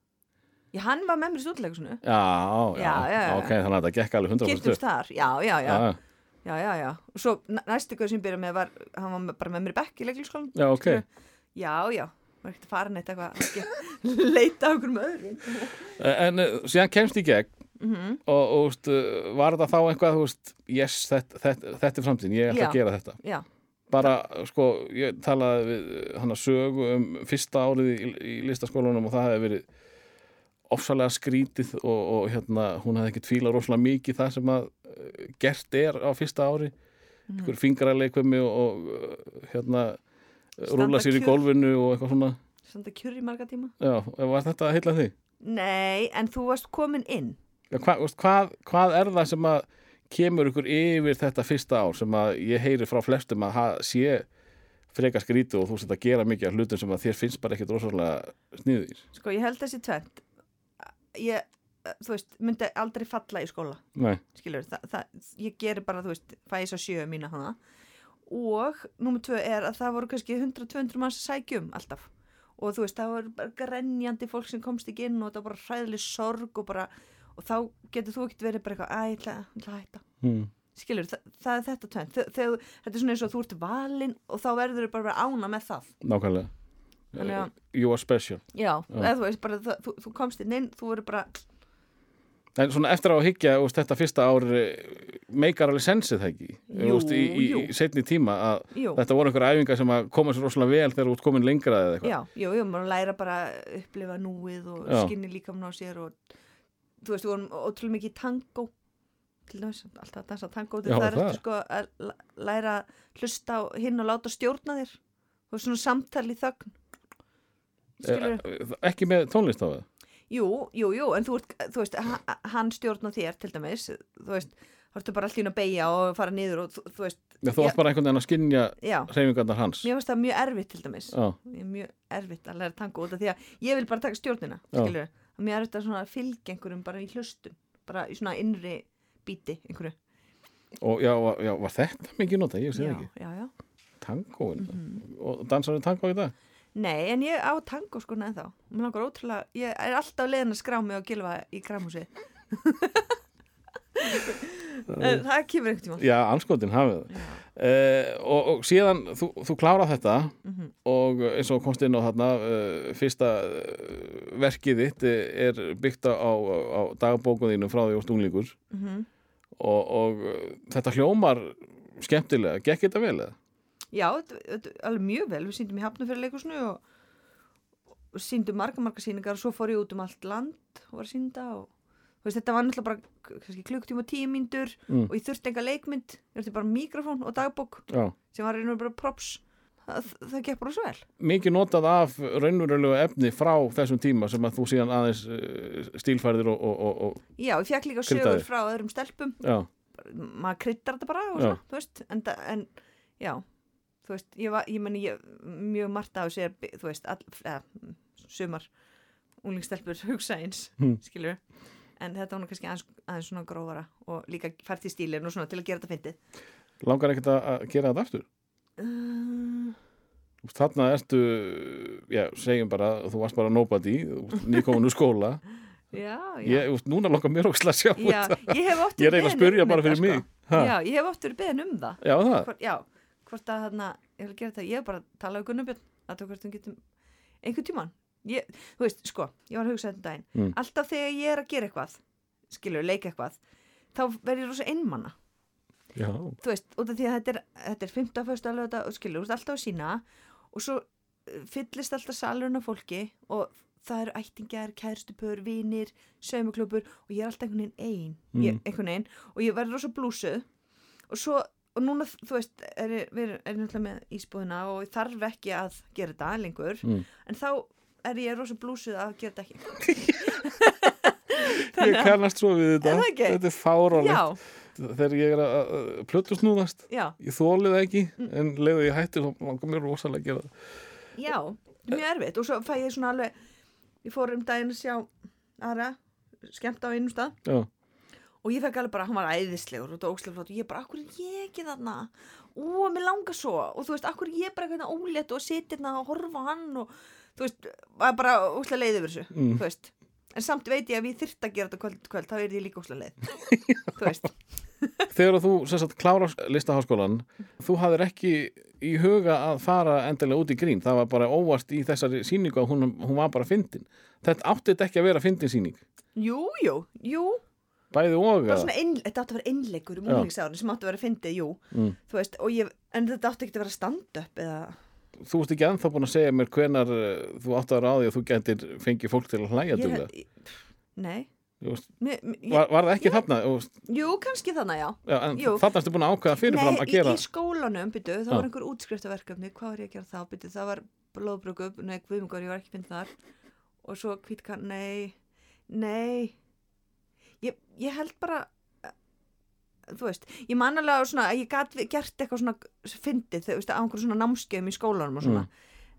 Já, hann var með mér í stúdleikusinu. Já, já, Já, já, já. ok, þannig að þetta gekk alveg 100% Kynntumst þar, já, já, já, já, já, já, já. Og svo næ- næstu guð sem ég byrjaði með var, hann var bara með mér í bekk í leikliskólan. já, ok Já, já, var ekkert að fara neitt eitthvað að leita okkur með öðrum. En uh, síðan kemst í gegn Mm og, og úst, uh, var þetta þá eitthvað, veist, yes, þetta, þetta, þetta er framtíðin, ég ætla Já. að gera þetta Já, bara, sko, ég talaði við hann að sögu um fyrsta árið í, í listaskólanum og það hefði verið ofsalega skrítið og, og hérna, hún hefði ekki tvílað rosalega mikið það sem að uh, gert er á fyrsta ári Mhm. ykkur fingraleikvimi og, og uh, hérna rúla sér í kjur. gólfinu og eitthvað svona að kjur í marga tíma. já, var þetta að heilla þig? Nei, en þú varst komin inn. Hva, hvað, hvað er það sem að kemur ykkur yfir þetta fyrsta ár sem að ég heyri frá flestum að ha, sé frekar skrítið og þú sett að gera mikið af hlutum sem að þér finnst bara ekkit rosalega sniðir. Sko, ég held þessi tvent. Ég, þú veist, myndi aldrei falla í skóla. Nei, skilur, það, það, ég geri bara, þú veist, fæ ég svo sjö mína hana og númer tvö er að það voru kannski 100-200 manns að sækjum alltaf og þú veist, það voru bara grenjandi fólk sem komst ekki inn og það var bara hræðileg sorg og bara, og þá getur þú ekkert verið bara eitthvað, æ, ég ætla, að hætta hmm. skilur, það, það er þetta þegar, þetta er svona eins og þú ert valinn og þá verður þau bara að vera ána með það nákvæmlega. Þannig að- Uh, you are special. já, eða þú veist, bara, það, þú, þú komst inn inn, þú verður bara En svona eftir á að hyggja úst, þetta fyrsta ár eh, meikar alveg sensið það ekki Jú, úst, í, í, í setni tíma að jú, þetta voru einhver æfingar sem að koma sér rosalega vel þegar þú ert komin lengra eða eitthvað. Já, jú, jú, maður læra bara að upplifa núið og Já. skinni líkamann á sér og þú veist, við vorum ótrúlega mikið tango til dæmis, alltaf að dansa tango. Já, það er eftir sko að læra hlusta hinn og láta stjórna þér. Og svona samtal í þögn. Skilur, Eh, ekki með tónlist á það. jú, jú, jú en þú, ert, þú veist, ha- hann stjórna þér til dæmis, þú veist þá ertu bara alltaf að beigja og fara niður og þú, þú veist, Já, þú átt bara einhvern veginn að skinja já, hreyfingarnar hans. mér finnst það mjög erfitt til dæmis. Mjög erfitt að læra tango út af því að ég vil bara taka stjórnina skilur, að mér er þetta svona að fylgja einhverjum bara í hlustun, bara í svona innri bíti einhverju og já, já, var þetta mikið nota? Ég sé já, ekki. já, já. Tangóin. Mhm. Og dansar þið tangó í dag? Nei, en ég á tango sko neð þá mér langar ótrúlega, ég er alltaf leiðin að skrá mig og gilfa í gramhúsi en það kemur einhvern tíma Já, anskotin hafið. Uh, og, og síðan þú, þú klárað þetta Mhm. og eins og komst inn á þarna uh, fyrsta verkið þitt eh, er byggt á, á, á dagbókuð þínum frá því og stunglingur Mhm. og, og uh, þetta hljómar skemmtilega, gekk þetta vel eða? Já, alveg mjög vel, við síndum í leikusnu og, og síndum marga, marga síningar og svo fór ég út um allt land og var að sínda og veist, þetta var náttúrulega bara klukktíma tíu mínútur Mm. og ég þurfti enga leikmynd, ég þurfti bara mikrofón og dagbók Já. sem var einhvern bara props, það, það gekk bara svo vel. Mikið notað af raunverulegu efni frá þessum tíma sem að þú síðan aðeins uh, stílfærðir og, og, og, og Já, ég fekk líka sögur frá öðrum stelpum, já, maður kryddar þetta bara svona, veist, en, en já, þú veist, ég var, ég meni, ég, mjög margt á sér, þú veist, all, eða, sumar unglingstelpur hugsa eins, Hmm. skilur en þetta var kannski aðeins, aðeins svona grófara og líka fært í stílinn og svona til að gera þetta fyndið. Langar ekkert að gera þetta aftur? Uh, þarna ertu, já, segjum bara þú varst bara nobody, nýkomin úr skóla. Já, já. Ég, úst, núna langar mér ókslega að sjá Já, þetta. ég hef oft ég er verið spyrja um bara þetta, fyrir mig. sko. Já, ég hef oft verið beðin um það. Já, það, hvort, Já, hvort að þarna ég vil gera þetta, ég hef bara talað um Gunnarbjörn að þú hvort þú getum einhvern tímann ég, þú veist, sko, ég var að hugsa þetta um daginn Mm. alltaf þegar ég er að gera eitthvað skilur, leika eitthvað þá verð ég rosa einmanna já, þú veist, út af því að þetta er, þetta er 15. fyrstu alveg þetta, skilur, alltaf að sína og svo uh, fyllist alltaf salurinn af fólki og það eru ættingjar, kærstupur, vinir saumaklubur og ég er alltaf einhvern veginn ein ég, Mm. einhvern veginn, og ég verður rosa blúsuð og svo, og núna þú veist, er, við erum náttúrulega með ísbúðina og þarf ekki að gera þetta lengur, Mm. en þá er ég rosa blúsuð að gera þetta ekki ég kannast svo við þetta. Ekki? þetta er fárálegt já, þegar ég er að, plötu snúðast já, ég þóli það ekki, Mm. en leiðu ég hætti þá langar mér rosalega að gera það. Já mjög erfitt. Og svo fæ ég svona alveg ég fór um daginn að sjá aðra skemmt á einum stað. Já, og ég fekk alveg bara, hann var æðislegur og þetta var óslega flott og ég bara, akkur er ég ekki þarna? Ó, mér langar svo. Og þú veist, akkur er ég bara eitthvað ólétt og sitir þarna og horfa hann og þú veist, var bara óslega leið yfir þessu, Mm. þú veist. En samt veit ég að við þyrft að gera þetta kvöld, kvöld þá er ég líka óslega leið þú veist, þegar þú sem sagt, klára listaháskólan þú hafðir ekki í huga að fara endilega út í grín. Það var bara óvart í þessari sýningu að hún, hún var bara fyndin. Þetta átti þetta ekki að vera fyndin sýning? Jú, jú, jú. Bæði og ein, þetta átti að vera einleikur um Já. úlingsárin sem átti að vera fyndið, jú. Mm. veist, ég, en þetta átti ekki að vera stand-up eða, þú ert ekki ennþá búin að segja mér hvenar uh, þú átti að ráði að þú getur fengið fólk til að hlæja ég, duglega. ég, nei veist, mér, mér, ég, var, var það ekki þarna? Þú veist, jú, kannski þannig, já. Já, þarna ertu búin að ákveða fyrirfram Nei, að gera í, í skólanum, byttu, það Já. var einhver útskriftaverkefni, hvað var ég að gera þá, byttu, það var blóðbrökup, nei, guðmungar, ég var ekki finn þar. Og svo kvítkan, nei, nei, ég, ég held bara, eh, þú veist, ég man alveg að svona, að ég gat gert eitthvað svona fyndið, þú veist, á einhver svona námskeiðum í skólanum og svona,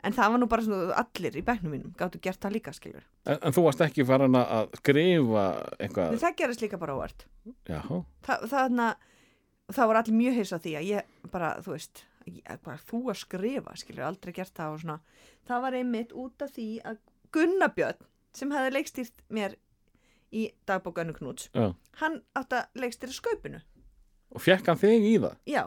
en það var nú bara svona allir í bæknum mínum, gáttu gert það líka, skilur. en, en þú varst ekki farin að- að skrifa eitthvað það gerist líka bara óvart. já, Þa, það, það var allir mjög heils á því að ég bara, þú veist, ég, bara, þú að skrifa, skilur, aldrei gert það og svona. Það var einmitt út af því að Gunnabjörn, sem hefði leikstýrt mér í dagbók Önnu Knúts, já. hann átt að leikstýra skaupinu. Og fekk hann þig í það? Já,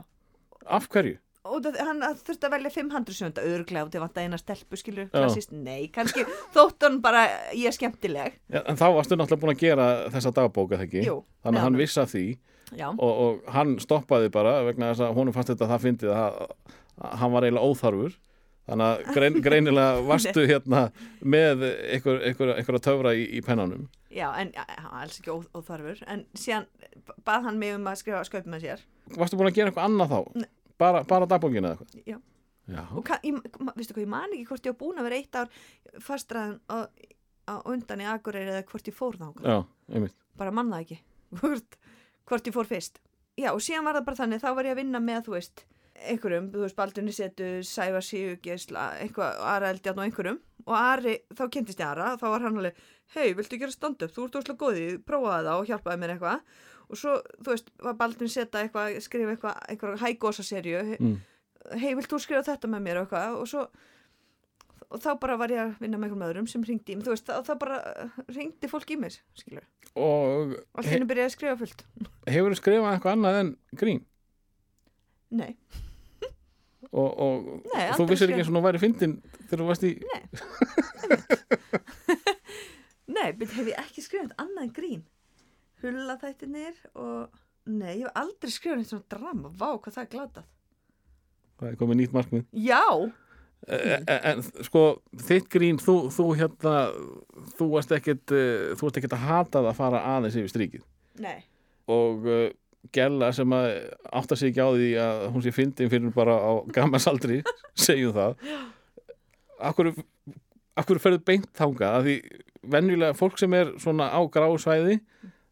af hverju? og það, hann þurfti að velja 500 sönda örglega og það vant að eina stelpu, skilur, klassist, nei, kannski þótt hann bara, ég er skemmtileg. Já, en þá varstu náttúrulega búin að gera þessa dagbóka þegar ekki? Jú, þannig að hann vissi af því. Og, og hann stoppaði bara vegna þess að honum fannst þetta það fyndið að, að hann var eiginlega óþarfur. Þannig að grein, greinilega varstu hérna með einhver, einhver, einhver að töfra í, í pennanum já, en alls ekki óþarfur, en síðan bað hann mig um að skrifa skaup með sér. varstu búin að gera eitthvað annað þá? Nei. bara, bara dagbókina eða eitthvað? Já. Já, og kann, ég, ma- veistu hvað, ég man ekki hvort ég var búin að vera eitt ár fastraðan á, á undan í Akureyri eða hvort ég fór þangað, já, einmitt bara man það ekki hvort, hvort ég fór fyrst já og síðan var það bara þannig, þá var ég að vinna með þú veist, einhverjum, þú veist Baldunni setu, Sævar Sigurgesla eitthvað, Ara Eldjarn og einhverjum og Ari, þá kynntist ég Ara, þá var hann alveg hei, viltu gera stand-up, þú ert óslega góðið prófaði það og hjálpaði mér eitthvað. Og svo, þú veist, var Baldunni seta eitthvað skrifa eitthvað, eitthvað hægósa serju mm. hei, vilt þú skrifa þetta með mér eitthvað? Og svo og þá bara var ég að vinna með einhverjum öðrum sem ringdi í mig, þú veist, þá, þá bara ringdi fólk í mig, skilur, og og he, allir byrjaði að skrifa fullt. Hefur þú skrifað eitthvað annað en grín? Nei, og, og Nei, þú vissir ekki eins og nú væri fyndin þegar þú varst í nei, byrja hef ég ekki skrifað neitt annað en grín? Hulla þættinir og nei, ég hef aldrei skrifað neitt svona drama, vá, hvað það er glatað. Það er komið nýtt markmið. Já, en, en sko þitt grín þú, þú hérna þú varst varst ekkit að hata það að fara aðeins yfir strikið. Nei. Og uh, Gella sem að átta sig ekki á því að hún sé fyndin fyrir bara á gammarsaldri segjum það. Akkur, akkur ferðu beint þanga að því venjulega fólk sem er svona á gráðsvæði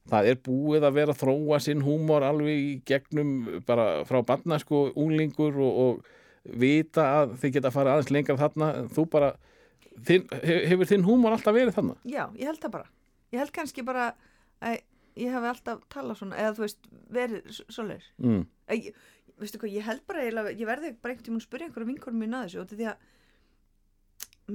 það er búið að vera að þróa sinn húmor alveg í gegnum bara frá barnasku unglingur og, og vita að þið geta að fara aðeins lengra þarna þú bara, þinn, he- hefur þinn húmor alltaf verið þarna? Já, ég held það bara. Ég held kannski bara að ég hef alltaf talað svona, eða þú veist, verið svoleiðis. Mm. Ég, veistu hvað, ég held bara, ég verði bara einhvern tímann að spyrja einhverjum vinkonum mín að þessu og því að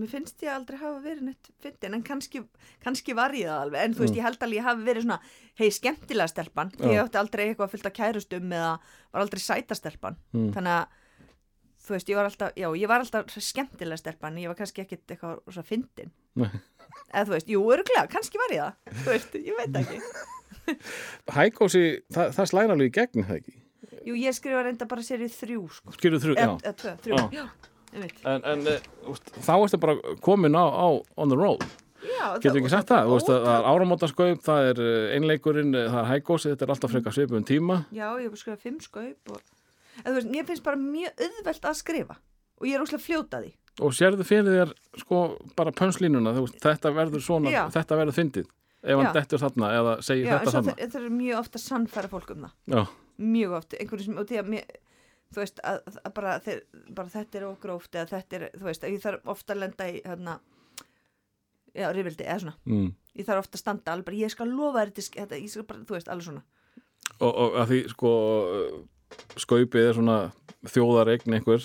mér finnst ég aldrei hafa verið neitt fyndin, en kannski, kannski var ég það alveg, en þú veist, Mm. ég held alveg ég hafi verið svona, hei, skemmtilega stelpan, Já. ég átti aldrei eitthvað fyllt að kærustum eða var aldrei sæta stelpan, Mm. þannig að þú veist, ég var alltaf, já, ég var alltaf skemmtilega stelpan, ég var kannski ekkit eitthvað svo fyndin, eða þú veist, jú, öruglega, kannski var ég það, þú veist, ég veit ekki. Hækósi, það, það slæra alveg í gegn, það ekki? Jú, ég skrifa reynda bara serið þrjú, sko, Skilur þrjú, já. eða eða tvö, þrjú, Já. Ég. En, en eh, úst, þá ertu bara komin á, á on the road. Getur ekki sagt það? Þú veist, að það er áramótaskaup, það er eh, einleikurinn, eh, það er hækósi, þetta er alltaf frekar svipum tíma. Já, ég hef skrifað fimm skaup og... Veist, mér finnst bara mjög auðvelt að skrifa og ég er óslega fljóta því. Og sérðu fyrir þér, sko, bara pönslínuna, þetta verður svona, Já. þetta verður fyndið. Ef hann dettur þarna eða segir Já, þetta þarna. það, það er mjög ofta sannfæra fólk um það. Já, Mjög ofta, einhverju sem, þú veist, að, að bara, þeir, bara þetta er ógróft eða þetta er, þú veist, ég þarf ofta að lenda í, hérna, já, rifildi, eða svona. mm. Ég þarf ofta að standa alveg ég skal lofa þetta, ég skal bara, þú veist, alveg svona. og, og að því sko skaupið er svona þjóðaregn einhver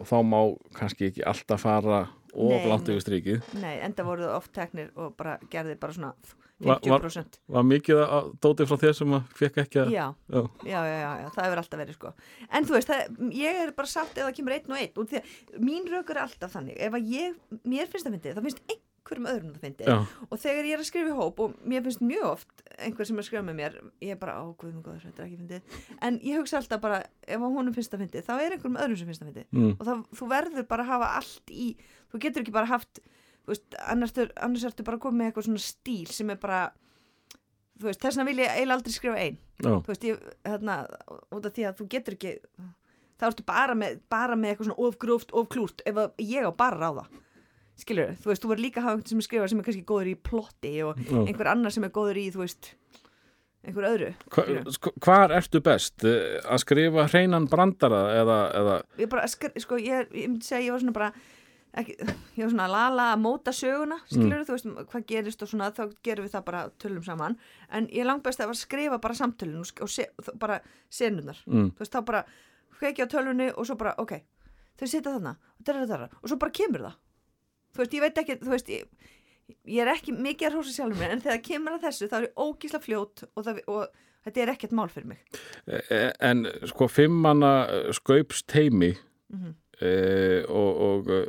og þá má kannski ekki alltaf fara langt nei. yfir strikið Nei, enda voru það oft teknir og bara gerði bara svona Va- var- 50%. var mikið að dóti frá þér sem að fekk ekki að Já, Já. já, já, já, það hefur alltaf verið sko en þú veist, það, ég er bara satt ef það kemur einn og einn og því að mín rökur er alltaf þannig ef að ég, mér finnst það fyndið þá finnst einhverjum öðrum það fyndið Já. og þegar ég er að skrifa í hóp og mér finnst mjög oft einhver sem er að skrifa með mér ég er bara, á, guðum góður, þetta er ekki fyndið en ég hugsa alltaf bara, ef að honum finnst það fyndið þá er einhverjum öðrum sem finnst það fyndið Mm. og það, þú verður bara að hafa allt í þú getur ekki bara haft veist, annars, annars ertu bara koma með eitthvað svona stíl sem er bara veist, þess vegna vil ég eiginlega aldrei skrifa ein Já. þú veist, ég, hérna, út af því að þú getur ekki þá ertu bara með, bara með eitthvað svona ofgróft, ofklúrt ef ég á bara ráða skilur, þú veist, þú verður líka að hafa einhvern sem skrifað sem er kannski góður í plotti og Já. einhver annar sem er góður í, þú veist einhver öðru Hva, sko, hvar ertu best? Eh, Að skrifa hreinan brandara eða, eða ég bara, skr, sko, ég, ég myndi segja ég var svona bara ekki, ég var svona lala að móta söguna skilur þú veist, hvað gerist og svona þá gerum við það bara tölum saman. En ég langt best að skrifa bara samtölun og, og se, bara senunar Mm. þú veist, þá bara kveikja á tölunni og svo bara, ok, þau sitja þarna og er það og svo bara kemur það. Þú veist, ég veit ekki, veist ég, ég er ekki mikið að hósa sjálfur mér en þegar kemur að þessu þá er ég ógísla fljót og, það, og þetta er ekkert mál fyrir mig. Eh, en sko fimmanna skaups teimi Mhm. e, og, og eh,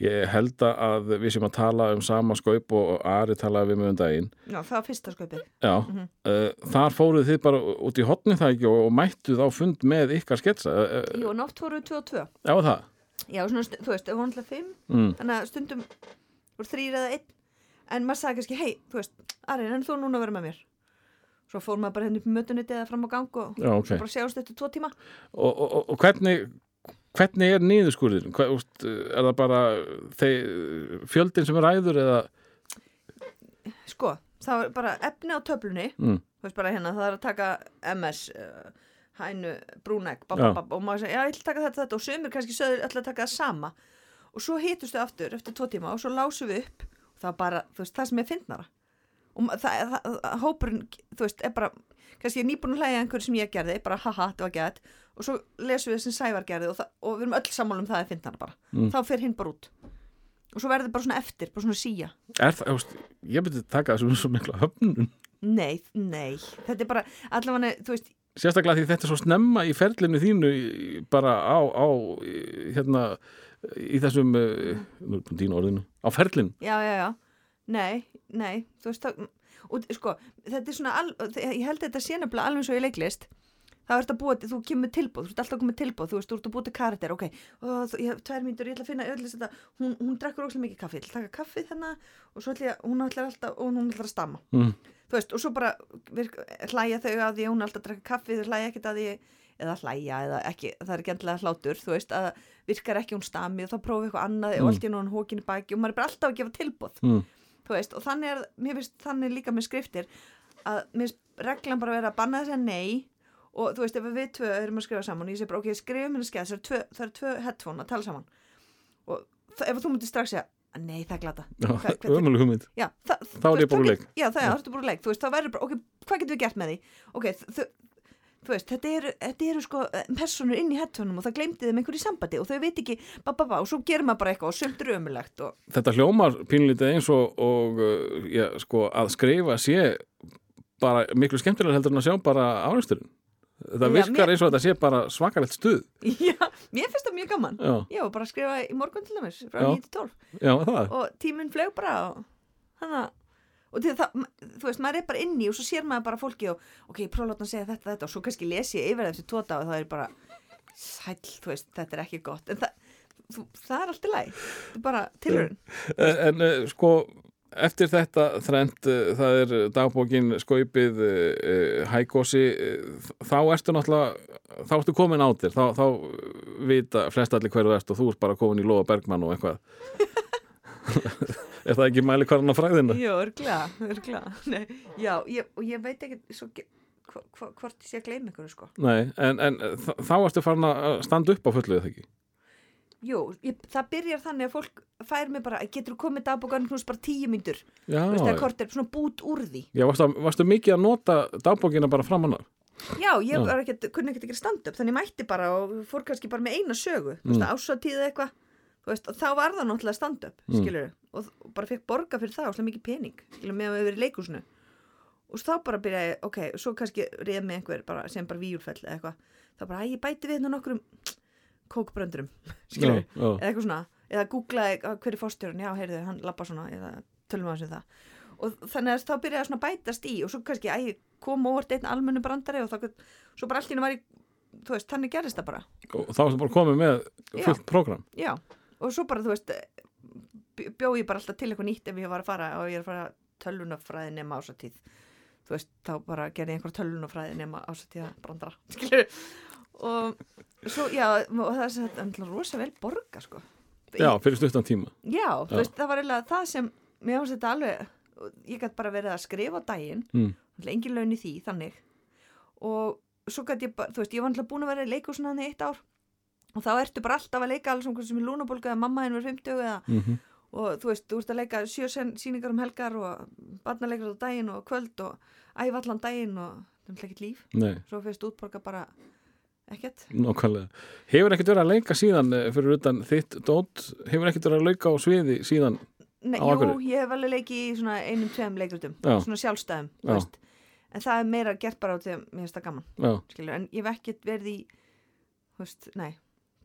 ég held að við sem að tala um sama skaup og, og Ari talaði við mig um daginn. Já, það var fyrsta skaupið. Já, Mhm. uh, þar fóruð þið bara út í hotni það ekki og, og mættuð á fund með ykkar sketsa uh, Jú, nótt voru 2 og 2 Já, það? Já, svona, þú veist, það voru alltaf 5 mm. þannig að stundum voru þrýr eða einn. En maður sagði kannski, hei, þú veist Arinn, en þú núna vera með mér? Svo fór maður bara henni upp í mötuniti eða fram á gang og Já, ok. svo bara sjást eftir tvo tíma. Og, og, og- og hvernig hvernig er úst, er það bara þeir, fjöldin sem er ræður eða? Sko, það var bara efni á töflunni. Mm. þú veist bara hérna, það er að taka MS uh, hænu, brúnegg bab, Já. bab, bab, og maður segja, já, ég ætla að taka þetta, þetta. Og sömur kannski söður ætla að taka það sama. Og svo hitustu aftur eftir tvo tíma og svo lásum við upp. Og það var bara, þú veist, það sem er fyndnara og það, það, það, hópurinn þú veist, er bara, kannski ég er nýbúin að hlæja einhverju sem ég gerði, bara haha, þetta var gett. Og svo lesum við sem Sævar gerði og, og við erum öll sammála um það er fyndnara bara. Mm. þá fer hinn bara út. Og svo verður bara svona eftir, bara svona síja er það, úst, ég myndi taka þessu svo mikla höfnun. Nei, nei, þetta er bara allavega, þú veist, sérstaklega því þetta er svo snemma í ferlinu þínu bara á, á hérna í þessum uh, nú dýna orðinu, á ferlinu. Já, já, já. Nei, nei, þú veist það, og sko, þetta er svona al, ég held að þetta sé nefnilega alveg svo í leiklist þá ert að búa, þú kemur tilbúð þú ert alltaf að koma tilbúð, þú veist, þú ert að búa til karakter ok, tvær mínútur, ég ætla að finna öll þetta, hún, hún drekkur óslega mikið kaffi ég ætla að taka kaffið hérna og svo ætla ég, hún ætlar alltaf, og hún ætlar að stamma mm. þú veist, og svo bara virk, hlæja þau að því að hún alltaf að drekka kaffi þau hlæja ekkert að því, eða hlæja eða ekki, það er ekki endilega hlátur, þú veist að virkar ekki hún stami og þá prófi eitthvað annað Mm. og allt í nú hann hókin í baki og maður er bara alltaf að gefa tilbúð Mm. Þú veist, og þannig er, mér finnst þannig líka með skriftir að mér finnst reglan bara vera að banna þess að nei og þú veist, ef við tvö erum að skrifa saman og ég segi bara, ok, skrifum henni skeið, það eru tvö, headphone að tala saman og ef þú myndir strax segja, nei, það er glata Já, ömuleg hugmynd. Já, það, Þá er ég úr leik. Já, það er, þá ertu bara úr leik, þú veist, þá verður bara, ok, hvað getum við gert með því? Ok, veist, þetta eru, þetta eru sko eh, personur inn í headphoneum og það glemdi þeim einhverju sambandi og þau veit ekki, ba, ba, ba, og svo gerir maður bara eitthvað og sömt römulegt og, Þetta hljómar pínlítið eins og, og uh, já, sko, að skrifa sé bara miklu skemmtilega heldur en að sjá bara áreksturinn. Þetta Já, virkar mér- eins og þetta sé bara svakalegt stuð. já, mér finnst það mjög gaman. Já, Já, bara að skrifa í morgun til dæmis, frá Já. 9 til 12 já, það. og tíminn flög bara og þannig að og það, þú veist, maður er bara inni og svo sér maður bara fólki og ok, ég prófa að segja þetta, þetta og svo kannski lesi ég yfir eftir tóta og það er bara sæll, þú veist, þetta er ekki gott. En það, þú, það er alltaf læg þetta er bara tilhörun En, en uh, sko, eftir þetta þrend, það er dagbókin skaupið hægósi, þá ertu náttúrulega, þá ertu komin á þér, þá, þá vita flest allir hverju ert og þú ert bara komin í Lóa Bergmann og eitthvað. er það ekki mæli hverjan á fræðina? Jó, örglega, örglega Nei, Já, ég, og ég veit ekki svo, hva, hvort ég sé að gleyma ykkur sko. Nei, en, en þá ertu farin að standa upp á fullu eða ekki? Jú, ég, það byrjar þannig að fólk fær mig bara, getur þú komið dagbókan knús bara tíu myndur, veist, það já. er svona bút úr því Já, varstu, varstu mikið að nota dagbókina bara framan af? Já, ég ekkert, kunni ekkert ekki stand-up þannig ég mætti bara og fór kannski bara með eina sögu Mm. ásatíð eitthvað veist, og þá var það náttúrulega stand-up Mm. og, og bara fekk borga fyrir það og slá mikið pening, skilur, með að við verið í leikúsinu og þá bara byrjaði, ok svo kannski reyð með einhver bara, sem bara víjulfell eða eitthvað, þá bara, æ, ég bæti við hérna nokkrum kókbröndurum skilur, Já, já. eða eitthvað svona eða googlaði að hver er fórstjórun, já, heyrðu, hann lappa svona eða tölum að þessu það og þannig að þá byrjaði að svona bætast í og svo kannski, æ, kom óvart einn almennu brandari og þá, svo bara allt í henni var í þú veist, þannig gerist það bara Og þá ertu bara komið með fullt prógram. já, og svo bara, þú veist bj- bjó ég bara alltaf til eitthvað nýtt ef ég var að fara og ég er að fara tölvunafræði nema ásatíð þú veist, þá bara gerði ég einhver tölvunafræði nema ásatíða brandara skilur og svo, já, og það er þetta er rosa vel borga, sko Já, fyrir stuttan tíma. Já, þú Já. veist, það var eiginlega það sem mér finnst þetta alveg ég gæti bara verið að skrifa á daginn Mm. engin laun í því, þannig og svo gæti ég bara, þú veist, ég var alltaf búin að vera í leikúsinu hann í eitt ár og þá ertu bara alltaf að leika alls sem er lúnabólga eða mamma henn verið 50 eða Mm og þú veist, þú ert að leika sjö sen- sýningar um helgar og barnaleikar á daginn og kvöld og æfa allan daginn og það er ekkert líf Nei, svo fyrst útborga bara ekkert nákvæmlega. Hefur ekkert verið að leika síðan eh, fyrir utan þitt dót? Hefur ekkert verið að leika á sviði síðan? Nei, Á jú, Akureyri? ég hef alveg leikið í svona einum, tveim leikrutum svona sjálfstæðum, Já. þú veist en það er meira gert bara á því að mér finnst það gaman en ég hef ekkert verið í þú veist, nei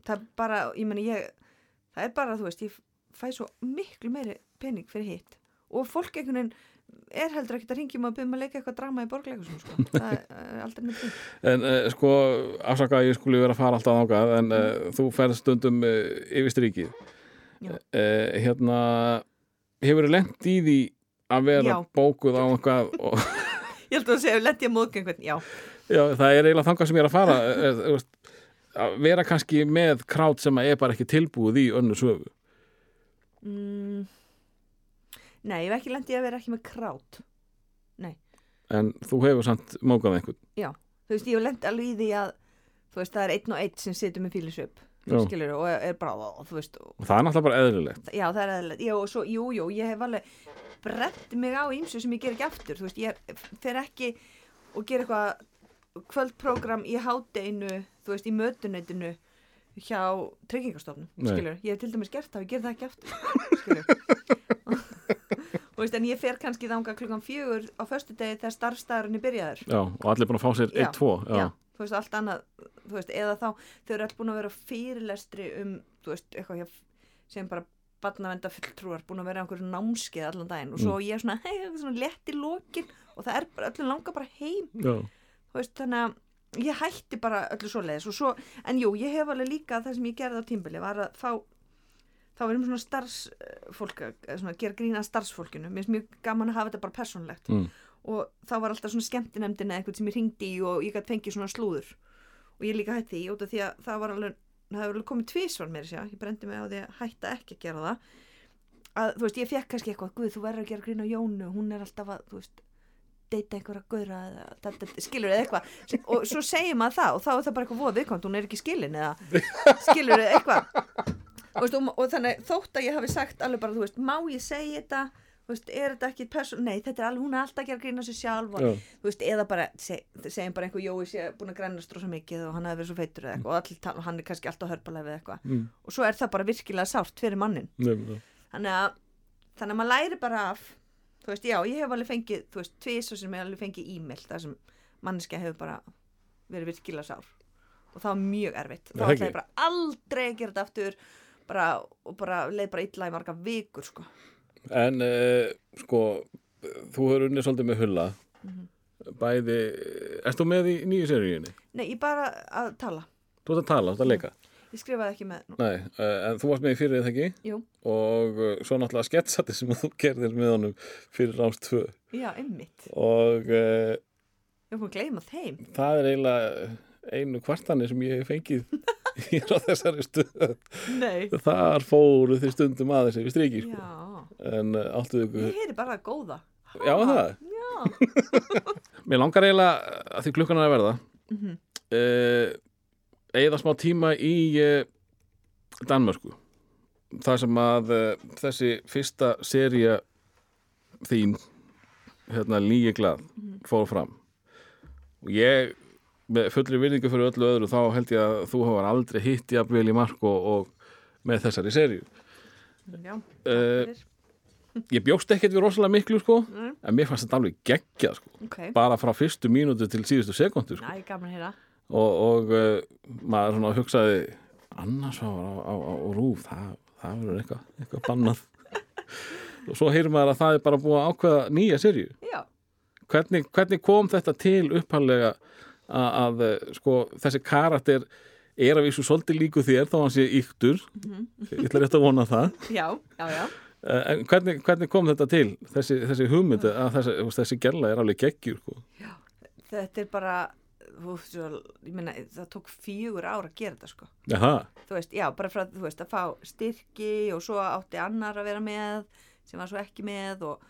það er bara, ég meni ég það er bara, þú veist, ég fæ svo miklu meiri pening fyrir hitt og fólk einhvern veginn er heldur ekkert að ringjum að byrja um að leika eitthvað drama í borgleikusum sko. það er uh, aldrei neitt en uh, sko, afsaka að ég skuli vera að fara alltaf ángað, en uh, þú ferð stundum uh, yfir strikið. Hérna, hefur lent í því að vera Já. bókuð á eitthvað og ég held að segja, lendi ég móðg einhvern, já Já, það er eiginlega þangað sem ég er að fara að vera kannski með krát sem er bara ekki tilbúið í önnu sögu? Mm, nei, ég hef ekki lendið að vera ekki með krát. En þú hefur samt mókað einhvern? Þú veist, ég hef lendið alveg í því að þú veist, það er einn og einn sem situr með fílisvip Já. skilur, og er bara, og, þú veist, og og það er náttúrulega bara eðlilegt. Já, það er eðlilegt. Já, og svo, jú, jú, ég hef alveg brett mig á ímsu sem ég ger ekki aftur. Þú veist, ég fer ekki og ger eitthvað kvöldprogram í hádeginu, þú veist, í mötuneytinu hjá tryggingastofnum, Nei. skilur. Ég hef til dæmis gert það, ég ger það ekki aftur, skilur. veist, en ég fer kannski þanga klukkan fjögur á föstu degi þegar starfstæðurinn er byrjaður. Já, og allir búin að fá sér Já, 1-2 já. Já, þú veist, allt annað, þú veist, eða þá þau eru allir búin að vera fyrirlestri um, þú veist, eitthvað hjá, sem bara barnavenda fulltrúar búin að vera á einhverju námskeið allan daginn og svo ég er svona, hei, svona lett í lokin og það er bara, öllum langar bara heim Já. Veist, þannig að ég hætti bara öllu svoleiðis og svo, en jú, ég hef alveg líka það sem ég gerði á tímbili var að fá þá verðum svona starfsfólk að svona, gera grína að starfsfólkinu. Mér finnst mjög gaman að hafa þetta bara persónlegt Mm. og þá var alltaf svona skemmtinemdin eða eitthvað sem ég ringdi í og ég gæti fengið svona slúður. Og ég líka hætti því út af því að það var alveg það hefur alveg komið tvísvar mér sér ég brendi mig á því að hætta ekki að gera það að þú veist ég fekk kannski eitthvað guð þú verður að gera grína Jónu hún er alltaf að þú veist deyta einhverja da- skilur eða eitthvað. Og svo segir maður það og þá er það bara eitthvað voða viðkvæmt, hún er ekki skilin eða skilur eða eitthvað og, og, þannig þótt að ég hafi sagt alveg bara, þú veist, má ég segja þetta? Veist, er þetta ekki person, nei, þetta er alveg, hún er alltaf að gera grína sig sjálf og, veist, eða bara, seg, segjum bara einhver Jói sé búin að grænast rosa mikið og hann hafi verið svo feitur eða eitthvað. Og tala, hann er kannski alltaf hörpalega við eitthvað. Mm. og svo er það bara virkilega sárt fyrir mannin Nefnilega. þannig að, þannig að maður læri bara af þú veist, já, ég hef alveg fengið þú veist, tvís og sem ég hef alveg fengið e-mail þar sem manneska hefur bara verið virkilega sár. Og það var mjög erfitt. Þá Það ætlaði ég bara aldrei að gera þetta aftur bara, og bara leið bara illa í marga vikur sko. En uh, sko, þú hefur unnið svolítið með hulla. Mhm. bæði, erst þú með í nýju seríunni? nei, ég bara að tala. Þú ert að tala, þú ert að leika ég skrifaði ekki með. Nei, uh, en þú varst með í fyrir það ekki? Jú. og uh, svo náttúrulega sketsati sem þú gerðir með honum fyrir ráms 2 já, einmitt, og uh, ég er búin að gleyma þeim. það er eiginlega einu kvartanir sem ég hef fengið hér á þessari stöð. Nei, þar fóru þið stundum aðeins yfir striki sko. já, en uh, áttu ykkur ég heyri bara góða. Já, það? Já, Mér langar eiginlega að því klukkan er að verða Mhm. uh, eigða smá tíma í uh, Danmörku. Þar sem að uh, þessi fyrsta seria þín hérna lígi glað fór fram. Og ég með fullri virðingu fyrir öllu öðru þá held ég að þú hefur aldrei hitt jafnvel í mark og, og með þessari seríu. Já, Eh, fyrir. ég bjóst ekkert við rosalega miklu sko Mm. en mér fannst þetta alveg geggjað sko. Ok, bara frá fyrstu mínútu til síðustu sekundu sko. næ, gaman að heyra og, og uh, maður svona hugsaði annars á, á, á, á rúf það, það verður eitthvað, eitthvað bannað. Og svo heyrir maður að það er bara búið að ákveða nýja serju já, hvernig, hvernig kom þetta til upphallega að, að uh, sko, þessi karakter er að vísu svolítið líku þér þá hann sé yktur ég ætla rétt að vona það. Já, já, já. Uh, en hvernig, hvernig kom þetta til þessi, þessi hugmynd að þessi, þessi gerla er alveg geggjur sko. þetta er bara svo, ég meina, það tók fjögur ár að gera þetta sko. Veist, já, bara frá, þú veist, að fá styrki og svo átti annar að vera með sem var svo ekki með og,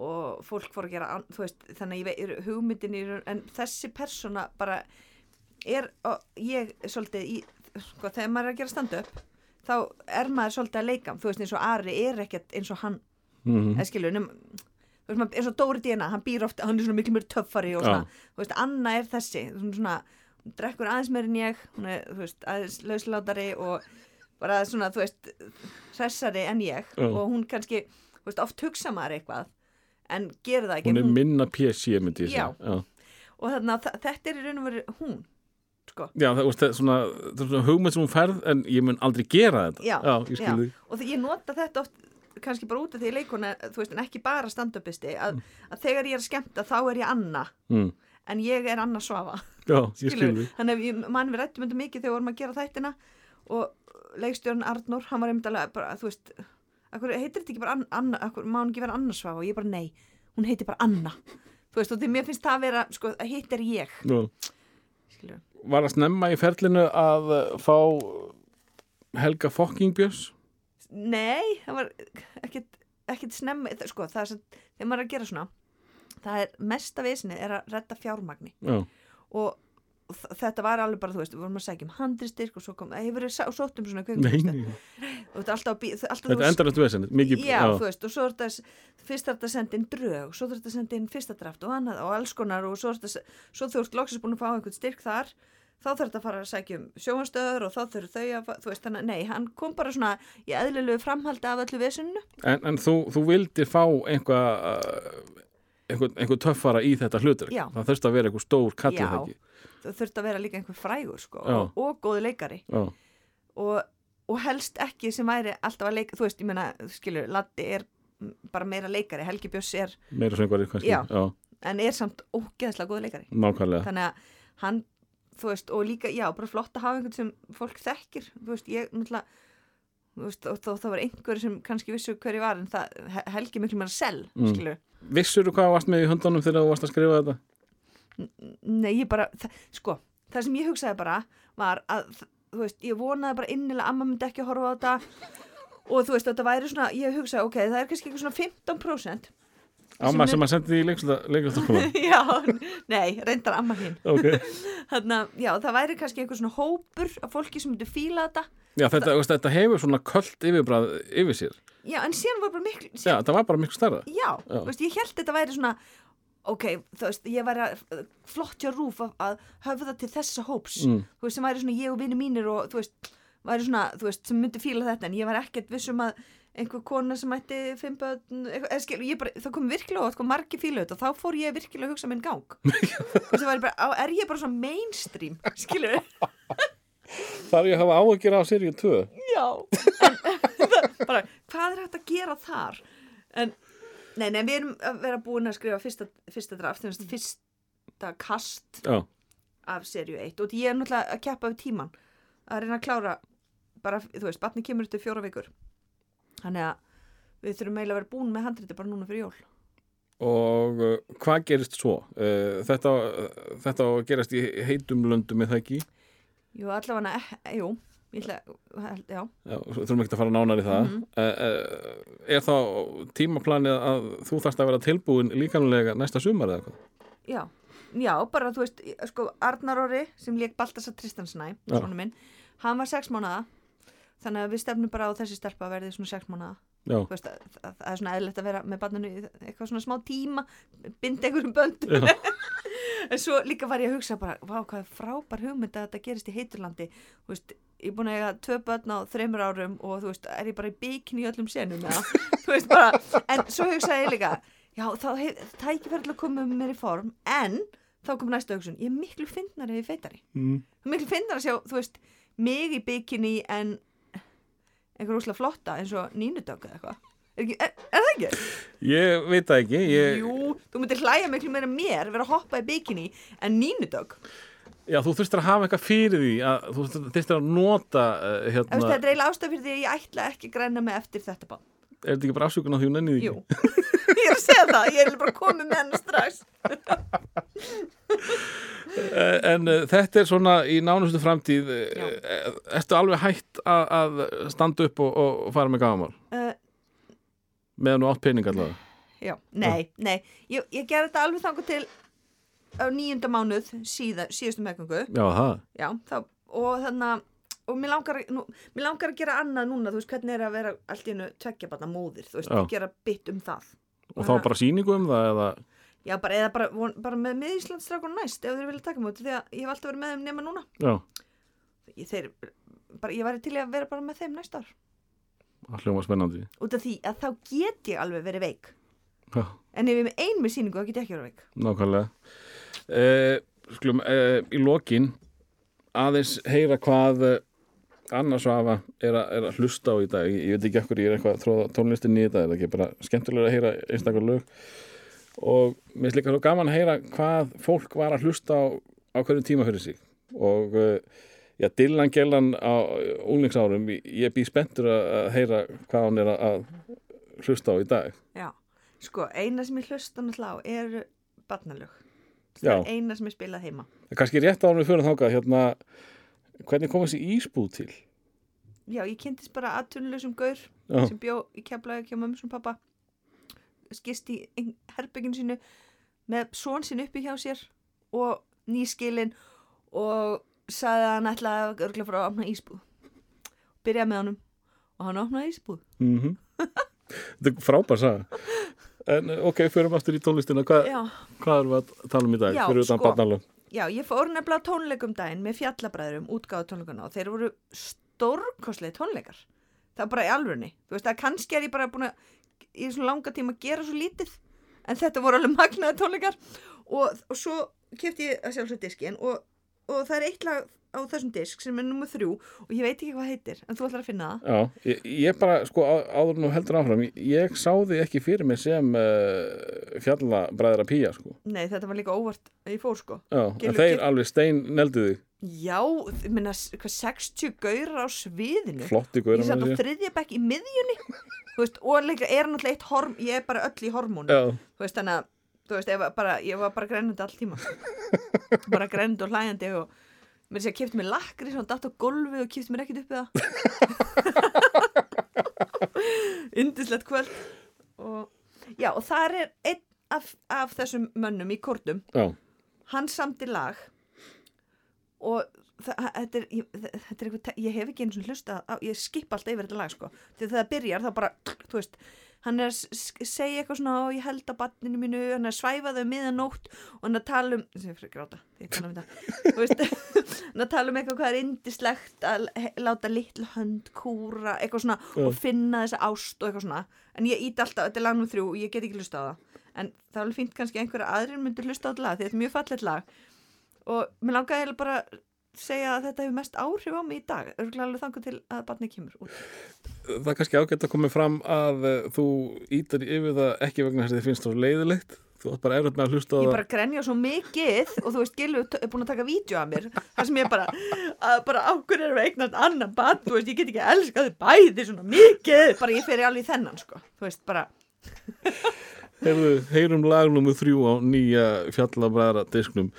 og fólk fór að gera veist, þannig að ég veit, hugmyndin raun- en þessi persóna bara er, og ég er svolítið í, sko, þegar maður er að gera stand-up þá er maður svolítið að leika þú veist, eins og Ari er ekkert eins og hann. Mm eða skilur, eins og Dóri Díana, hann býr ofta, hann er svona miklu mjög töffari og svona, þú veist, Anna er þessi svona, svona hún drekkur aðeins meir en ég hún er, veist, aðeins lauslátari og bara svona, þú veist hressari en ég Já. og hún kannski, þú veist, oft hugsa maður eitthvað en gerir það ekki. Hún er hún, minna PC myndi ég Já. segja. Já. og þannig að þa- þetta er í raun og veru hún sko, Já, það, veist, það, er svona, það er svona hugmynd sem hún færð en ég mun aldrei gera þetta. Já, ég því og því ég nota þetta oft kannski bara út af því leikona, þú veist, en ekki bara stand-upisti, að, að þegar ég er að skemmta þá er ég Anna, mm. en ég er Anna Svafa Já, ég skil skilur, því þannig að mann við rættum þetta mikið þegar við vorum að gera þættina og leikstjórn Arnór, hann var einmitt alveg bara, þú veist, akkur heitir þetta ekki bara Anna, akkur, má hann ekki vera Anna Svafa og ég bara nei, hún heitir bara Anna. Þú veist, og því mér finnst það að vera, sko, að hitt er ég. Já. skilur, Var að snemma í ferlinu að fá Helga Fokkingbjörns nei, það var ekkit snemmi, sko, það er sem, þegar maður er að gera svona það er mesta vesinni er að redda fjármagni. Já, og þetta var alveg bara, þú veist, við vorum að segja um handristyrk og svo kom, það hefur verið sótt um svona nei. og þetta alltaf, alltaf Þetta endar þetta vesenið Mikið, já, þú veist, og svo er þetta fyrst er þetta að senda inn drög, svo er þetta að senda inn fyrsta draft og annað og alls konar og svo, er þetta, svo þú ert loksins búin að fá einhvern styrk þar þá þarf þetta að fara að sækja um sjóhanstöður og þá þurfa þau að, þú veist, þannig nei, hann kom bara svona í eðlilegu framhaldi af öllu vesunnu En, en þú, þú vildir fá einhvað einhver, einhver töffara í þetta hlutur. Það þurfti að vera einhver stór kallið Já. það þurft að vera líka einhver frægur sko, og, og góði leikari. Og, og helst ekki sem væri alltaf að leika, þú veist, ég meina, skilur, Latti er bara meira leikari, Helgi Björs er meira söngvari kannski Já. Já, en er samt ógeðslega góði leikari. Nákvæmlega. Þannig að hann þú veist, og líka, já, bara flott að hafa einhvern sem fólk þekkir, þú veist, ég náttúrulega þú veist, og það var einhver sem kannski vissu hverju var, en það He- Helgi miklu meira sel, Mm. skilur Vissur þú hvað varst með í höndunum þegar þú varst að skrifa þetta? nei, ég bara, það, sko það sem ég hugsaði bara var að þú veist, ég vonaði bara innilega að amma myndi ekki að horfa á þetta og þú veist, þetta væri svona, ég hugsaði, ok, það er kannski eitthvað svona 15% Amma sem að sendi því í leiklustaskólan já, nei, reyndar amma hinn Ok, þannig að, já, það væri kannski einhver svona hópur af fólki sem myndi fíla þetta. Já þetta, veist, þetta hefur svona köld yfirbræð yfir sér. Já, en síðan var bara miklu Já, síðan, það var bara miklu stærra. Já, Já. veist, ég held þetta væri svona ok, þú veist, ég væri að flott hjá rúf að, að höfða til þessa hóps, Mm. þú veist, sem væri svona ég og vini mínir og þú veist, væri svona þú veist, sem myndi fíla þetta, en ég væri ekkert vissum að einhver kona sem ætti fimm börn, eitthvað, eða skil, ég bara, það kom virkilega á hvað margi fíla þetta og þá fór ég virkilega að hugsa minn gang. Bara, er ég bara svona mainstream, skilur Þar ég hafa áhyggjur á seríu 2 Já en, bara, Hvað er hægt að gera þar? En Nei, nei, við erum að vera búin að skrifa fyrsta, fyrsta draft, fyrsta kast Já, af serju 1 og ég er náttúrulega að keppa við tíman að reyna að klára bara, þú veist, batni kemur eftir fjóra vikur þannig að við þurfum eiginlega að vera búin með handriti bara núna fyrir jól. Og uh, hvað gerist svo? Uh, þetta, þetta á að gerast í heitum löndum með það ekki? Jú, allavega, eh, jú ætla, já, Já, þurfum ekki að fara nánar í það. Uh, uh, Er þá tímaplanið að þú þarft að vera tilbúin líkanlega næsta sumar eða hvað? já Já, bara þú veist, sko, Arnar Orri sem lék Baltasar Tristansnæ, svona minn hann var sex mánuða þannig að við stefnum bara á þessi stelpa að verði svona sex mánuða Já, Þú veist, að, að, það er svona eðlilegt að vera með barninu eitthvað svona smá tíma binda einhverjum böndum. En svo líka var ég að hugsa bara hvað frábær hugmynd að þetta gerist í heiturlandi. Þú veist, ég er búin að eiga tvö börn á þreymur árum og þú veist, er ég bara í bikini í öllum senum veist en svo hugsaði ég líka já, þá tækifæri til að koma með mér í form, en þá kom næsta hugsun, ég er miklu fyndnari ef ég feitari. Mm. miklu fyndnari að sjá, þú veist mig í bikini en einhver úslega flotta eins og nínudögg eða eitthvað. Er, er, er það ekki? ég veit það ekki ég, Jú, þú myndir hlæja miklu meira mér vera að hoppa í bikini en nínudögg. Já, þú þurftir að hafa eitthvað fyrir því að þú þurftir að nota uh, hérna, þetta er eiginlega ástæð fyrir því að ég ætla ekki að græna mig eftir þetta bann er þetta ekki bara afsökun á því hún ennið ekki? Jú, ég er að segja það, ég er bara komið með hennar strax En uh, þetta er svona í nánustu framtíð Já. uh, Ertu alveg hætt að, að standa upp og, og fara með gagamál? uh, Meðan þú átt pening allavega Já, nei, nei Ég, ég gerði þetta alveg þangur til á nýjunda mánuð síða, síðustu þá, og þannig að og mér langar, nú, mér langar að gera annað núna þú veist hvernig er að vera allt í hennu tveggja barna móðir, þú veist, Já. gera bytt um það Og þá bara sýningu um það eða Já, bara, eða bara, von- bara með, með Íslandsstrákun næst ef þeir vilja taka móti, því að ég hef alltaf verið með þeim nema núna. Já, ég, þeir, bara, ég væri til að vera bara með þeim næst ár. Það hljóma spennandi. Út af því að þá get ég alveg verið veik. Já, en ef ég með ein með sýningu þá get ég ekki verið veik. Nákvæmlega. Uh, Skulum, uh, í lokin aðeins heyra hvað uh, Anna Svafa er, er að hlusta á í dag. Ég, ég veit ekki ekkur ég er eitthvað að tróða tónlistinni í þetta er það ekki bara skemmtilega að heyra einstakar lög og mér finnst líka svo gaman að heyra hvað fólk var að hlusta á á hverju tíma fyrir sig. Og uh, já, Dylan Gellan á unglingsárum, ég bý spenntur að heyra hvað hann er að, hlusta á í dag. Já, sko, eina sem ég hlusta náttúrulega á er barnalög. Það er eina sem ég spilað heima. Það kannski rétt á hann við fyrir þangað hérna, hvernig kom þessi ísbúð til? Já, ég kynntist bara aðtunleysum gaur Já. sem bjó í keflaði ekki á mömmu sem pappa skist í herberginu sínu með són sín uppi hjá sér og nýskilin og sagði að hann ætlaði að örgla fyrir að opna ísbúð. Byrjaði með honum og hann opnaði ísbúð. Mm Þetta er frábær saga. En eh, ok, förum aftur í tónlistina. Hva, Hvað erum við að tala um í dag? Já, sko. já, ég fór nefnilega tónleikum daginn með fjallabræðurum útgáðu tónleikana og þeir voru stórkoslega tónleikar. Það var bara í alvörni þú veist að kannski er ég bara búin að í svona langa tíma að gera svo lítið. En þetta voru alveg magnaði tónleikar. Og, og svo kefti ég að sjálfsög diskin og, og það er eitt lag á þessum disk sem er nummer þrjú og ég veit ekki hvað heitir en þú ætlar að finna það. Já, ég, ég bara, sko, á- áður nú heldur áfram ég, ég sá þig ekki fyrir mig sem uh, fjallabræðra pía, sko. Nei þetta var líka óvart ég fór sko. Já, en þeir alveg stein neldu þig já, ég minna hvað 60 gaurar á sviðinu? Flotti ég guður satt á þriðja bekk í miðjunni. Þú veist, og líka er náttúrulega eitt horm ég er bara öll í hormónu veist, þannig að þú veist, ég var bara, ég var bara grænandi all tíma. Bara grænandi og hlæjandi og mér sé að kipta mér lakri svona datt á gólfið og kipta mér ekkert upp við það. Indislegt kvöld. Og já, og þar er einn af, af þessum mönnum í kórnum. Já, hann samti lag og þetta er, ég, þetta er eitthvað, ég hef ekki eins og hlusta á, ég skip alltaf yfir þetta lag sko. Því þegar það byrjar þá bara, þú veist hann er að segja eitthvað svona og ég held á banninu mínu, hann er að svæfa þau miðanótt og hann er að tala um sem fyrir gráta, ég tala um þetta hann að tala um eitthvað hvað er indislegt að láta litlu hönd kúra, eitthvað svona og finna þessa ást og eitthvað svona. En ég ít alltaf, þetta er lag nú þrjú og ég get ekki hlusta á það. En það er alveg fínt kannski að einhverja aðrir myndir hlusta á þetta lag því þetta er mjög fallet lag og mér langaði bara að segja að þetta hefur mest áhrif á mig í dag örgulega alveg þangur til að barnið kemur út. Það er kannski ágætt að koma fram að uh, þú ítar yfir það ekki vegna þess að þið finnst það leiðilegt þú átt bara erfitt með að hlusta á ég það. bara grenja svo mikið og þú veist, Gilvi er búin að taka vídeo af mér þar sem ég bara, að bara ákveður erum við eignast annan barn, þú veist, ég get ekki að elska þau bæði svona mikið. Bara ég fer alveg í þennan, sko, þú veist, bara. Heyrðu, heyrum lag nummer þrjú á nýja fjallabræðra disknum.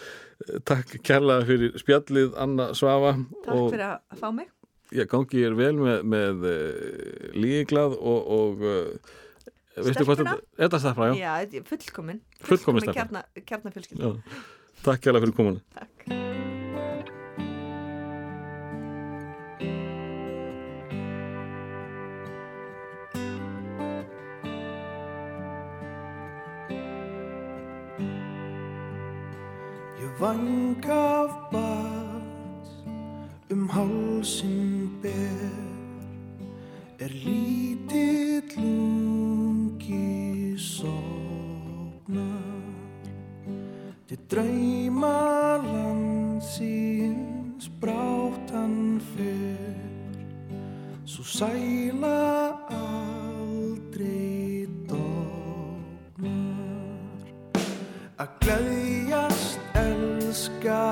Takk kærlega fyrir spjallið Anna Svafa takk og fyrir að fá mig ég gangi ég vel með, með uh, líglað og, og veistu hvað Stelpuna? þetta, þetta stafra, já. já, er fullkomin Fullkomin stelpa. kjarna, kjarnafjölskylda já. Takk kærlega fyrir komuna. takk Ég vang af bát um hálsin ber er lítill ungi sopnar til drauma landsins bráttan fer svo sæla aldrei dofnar. Að gleðjast elska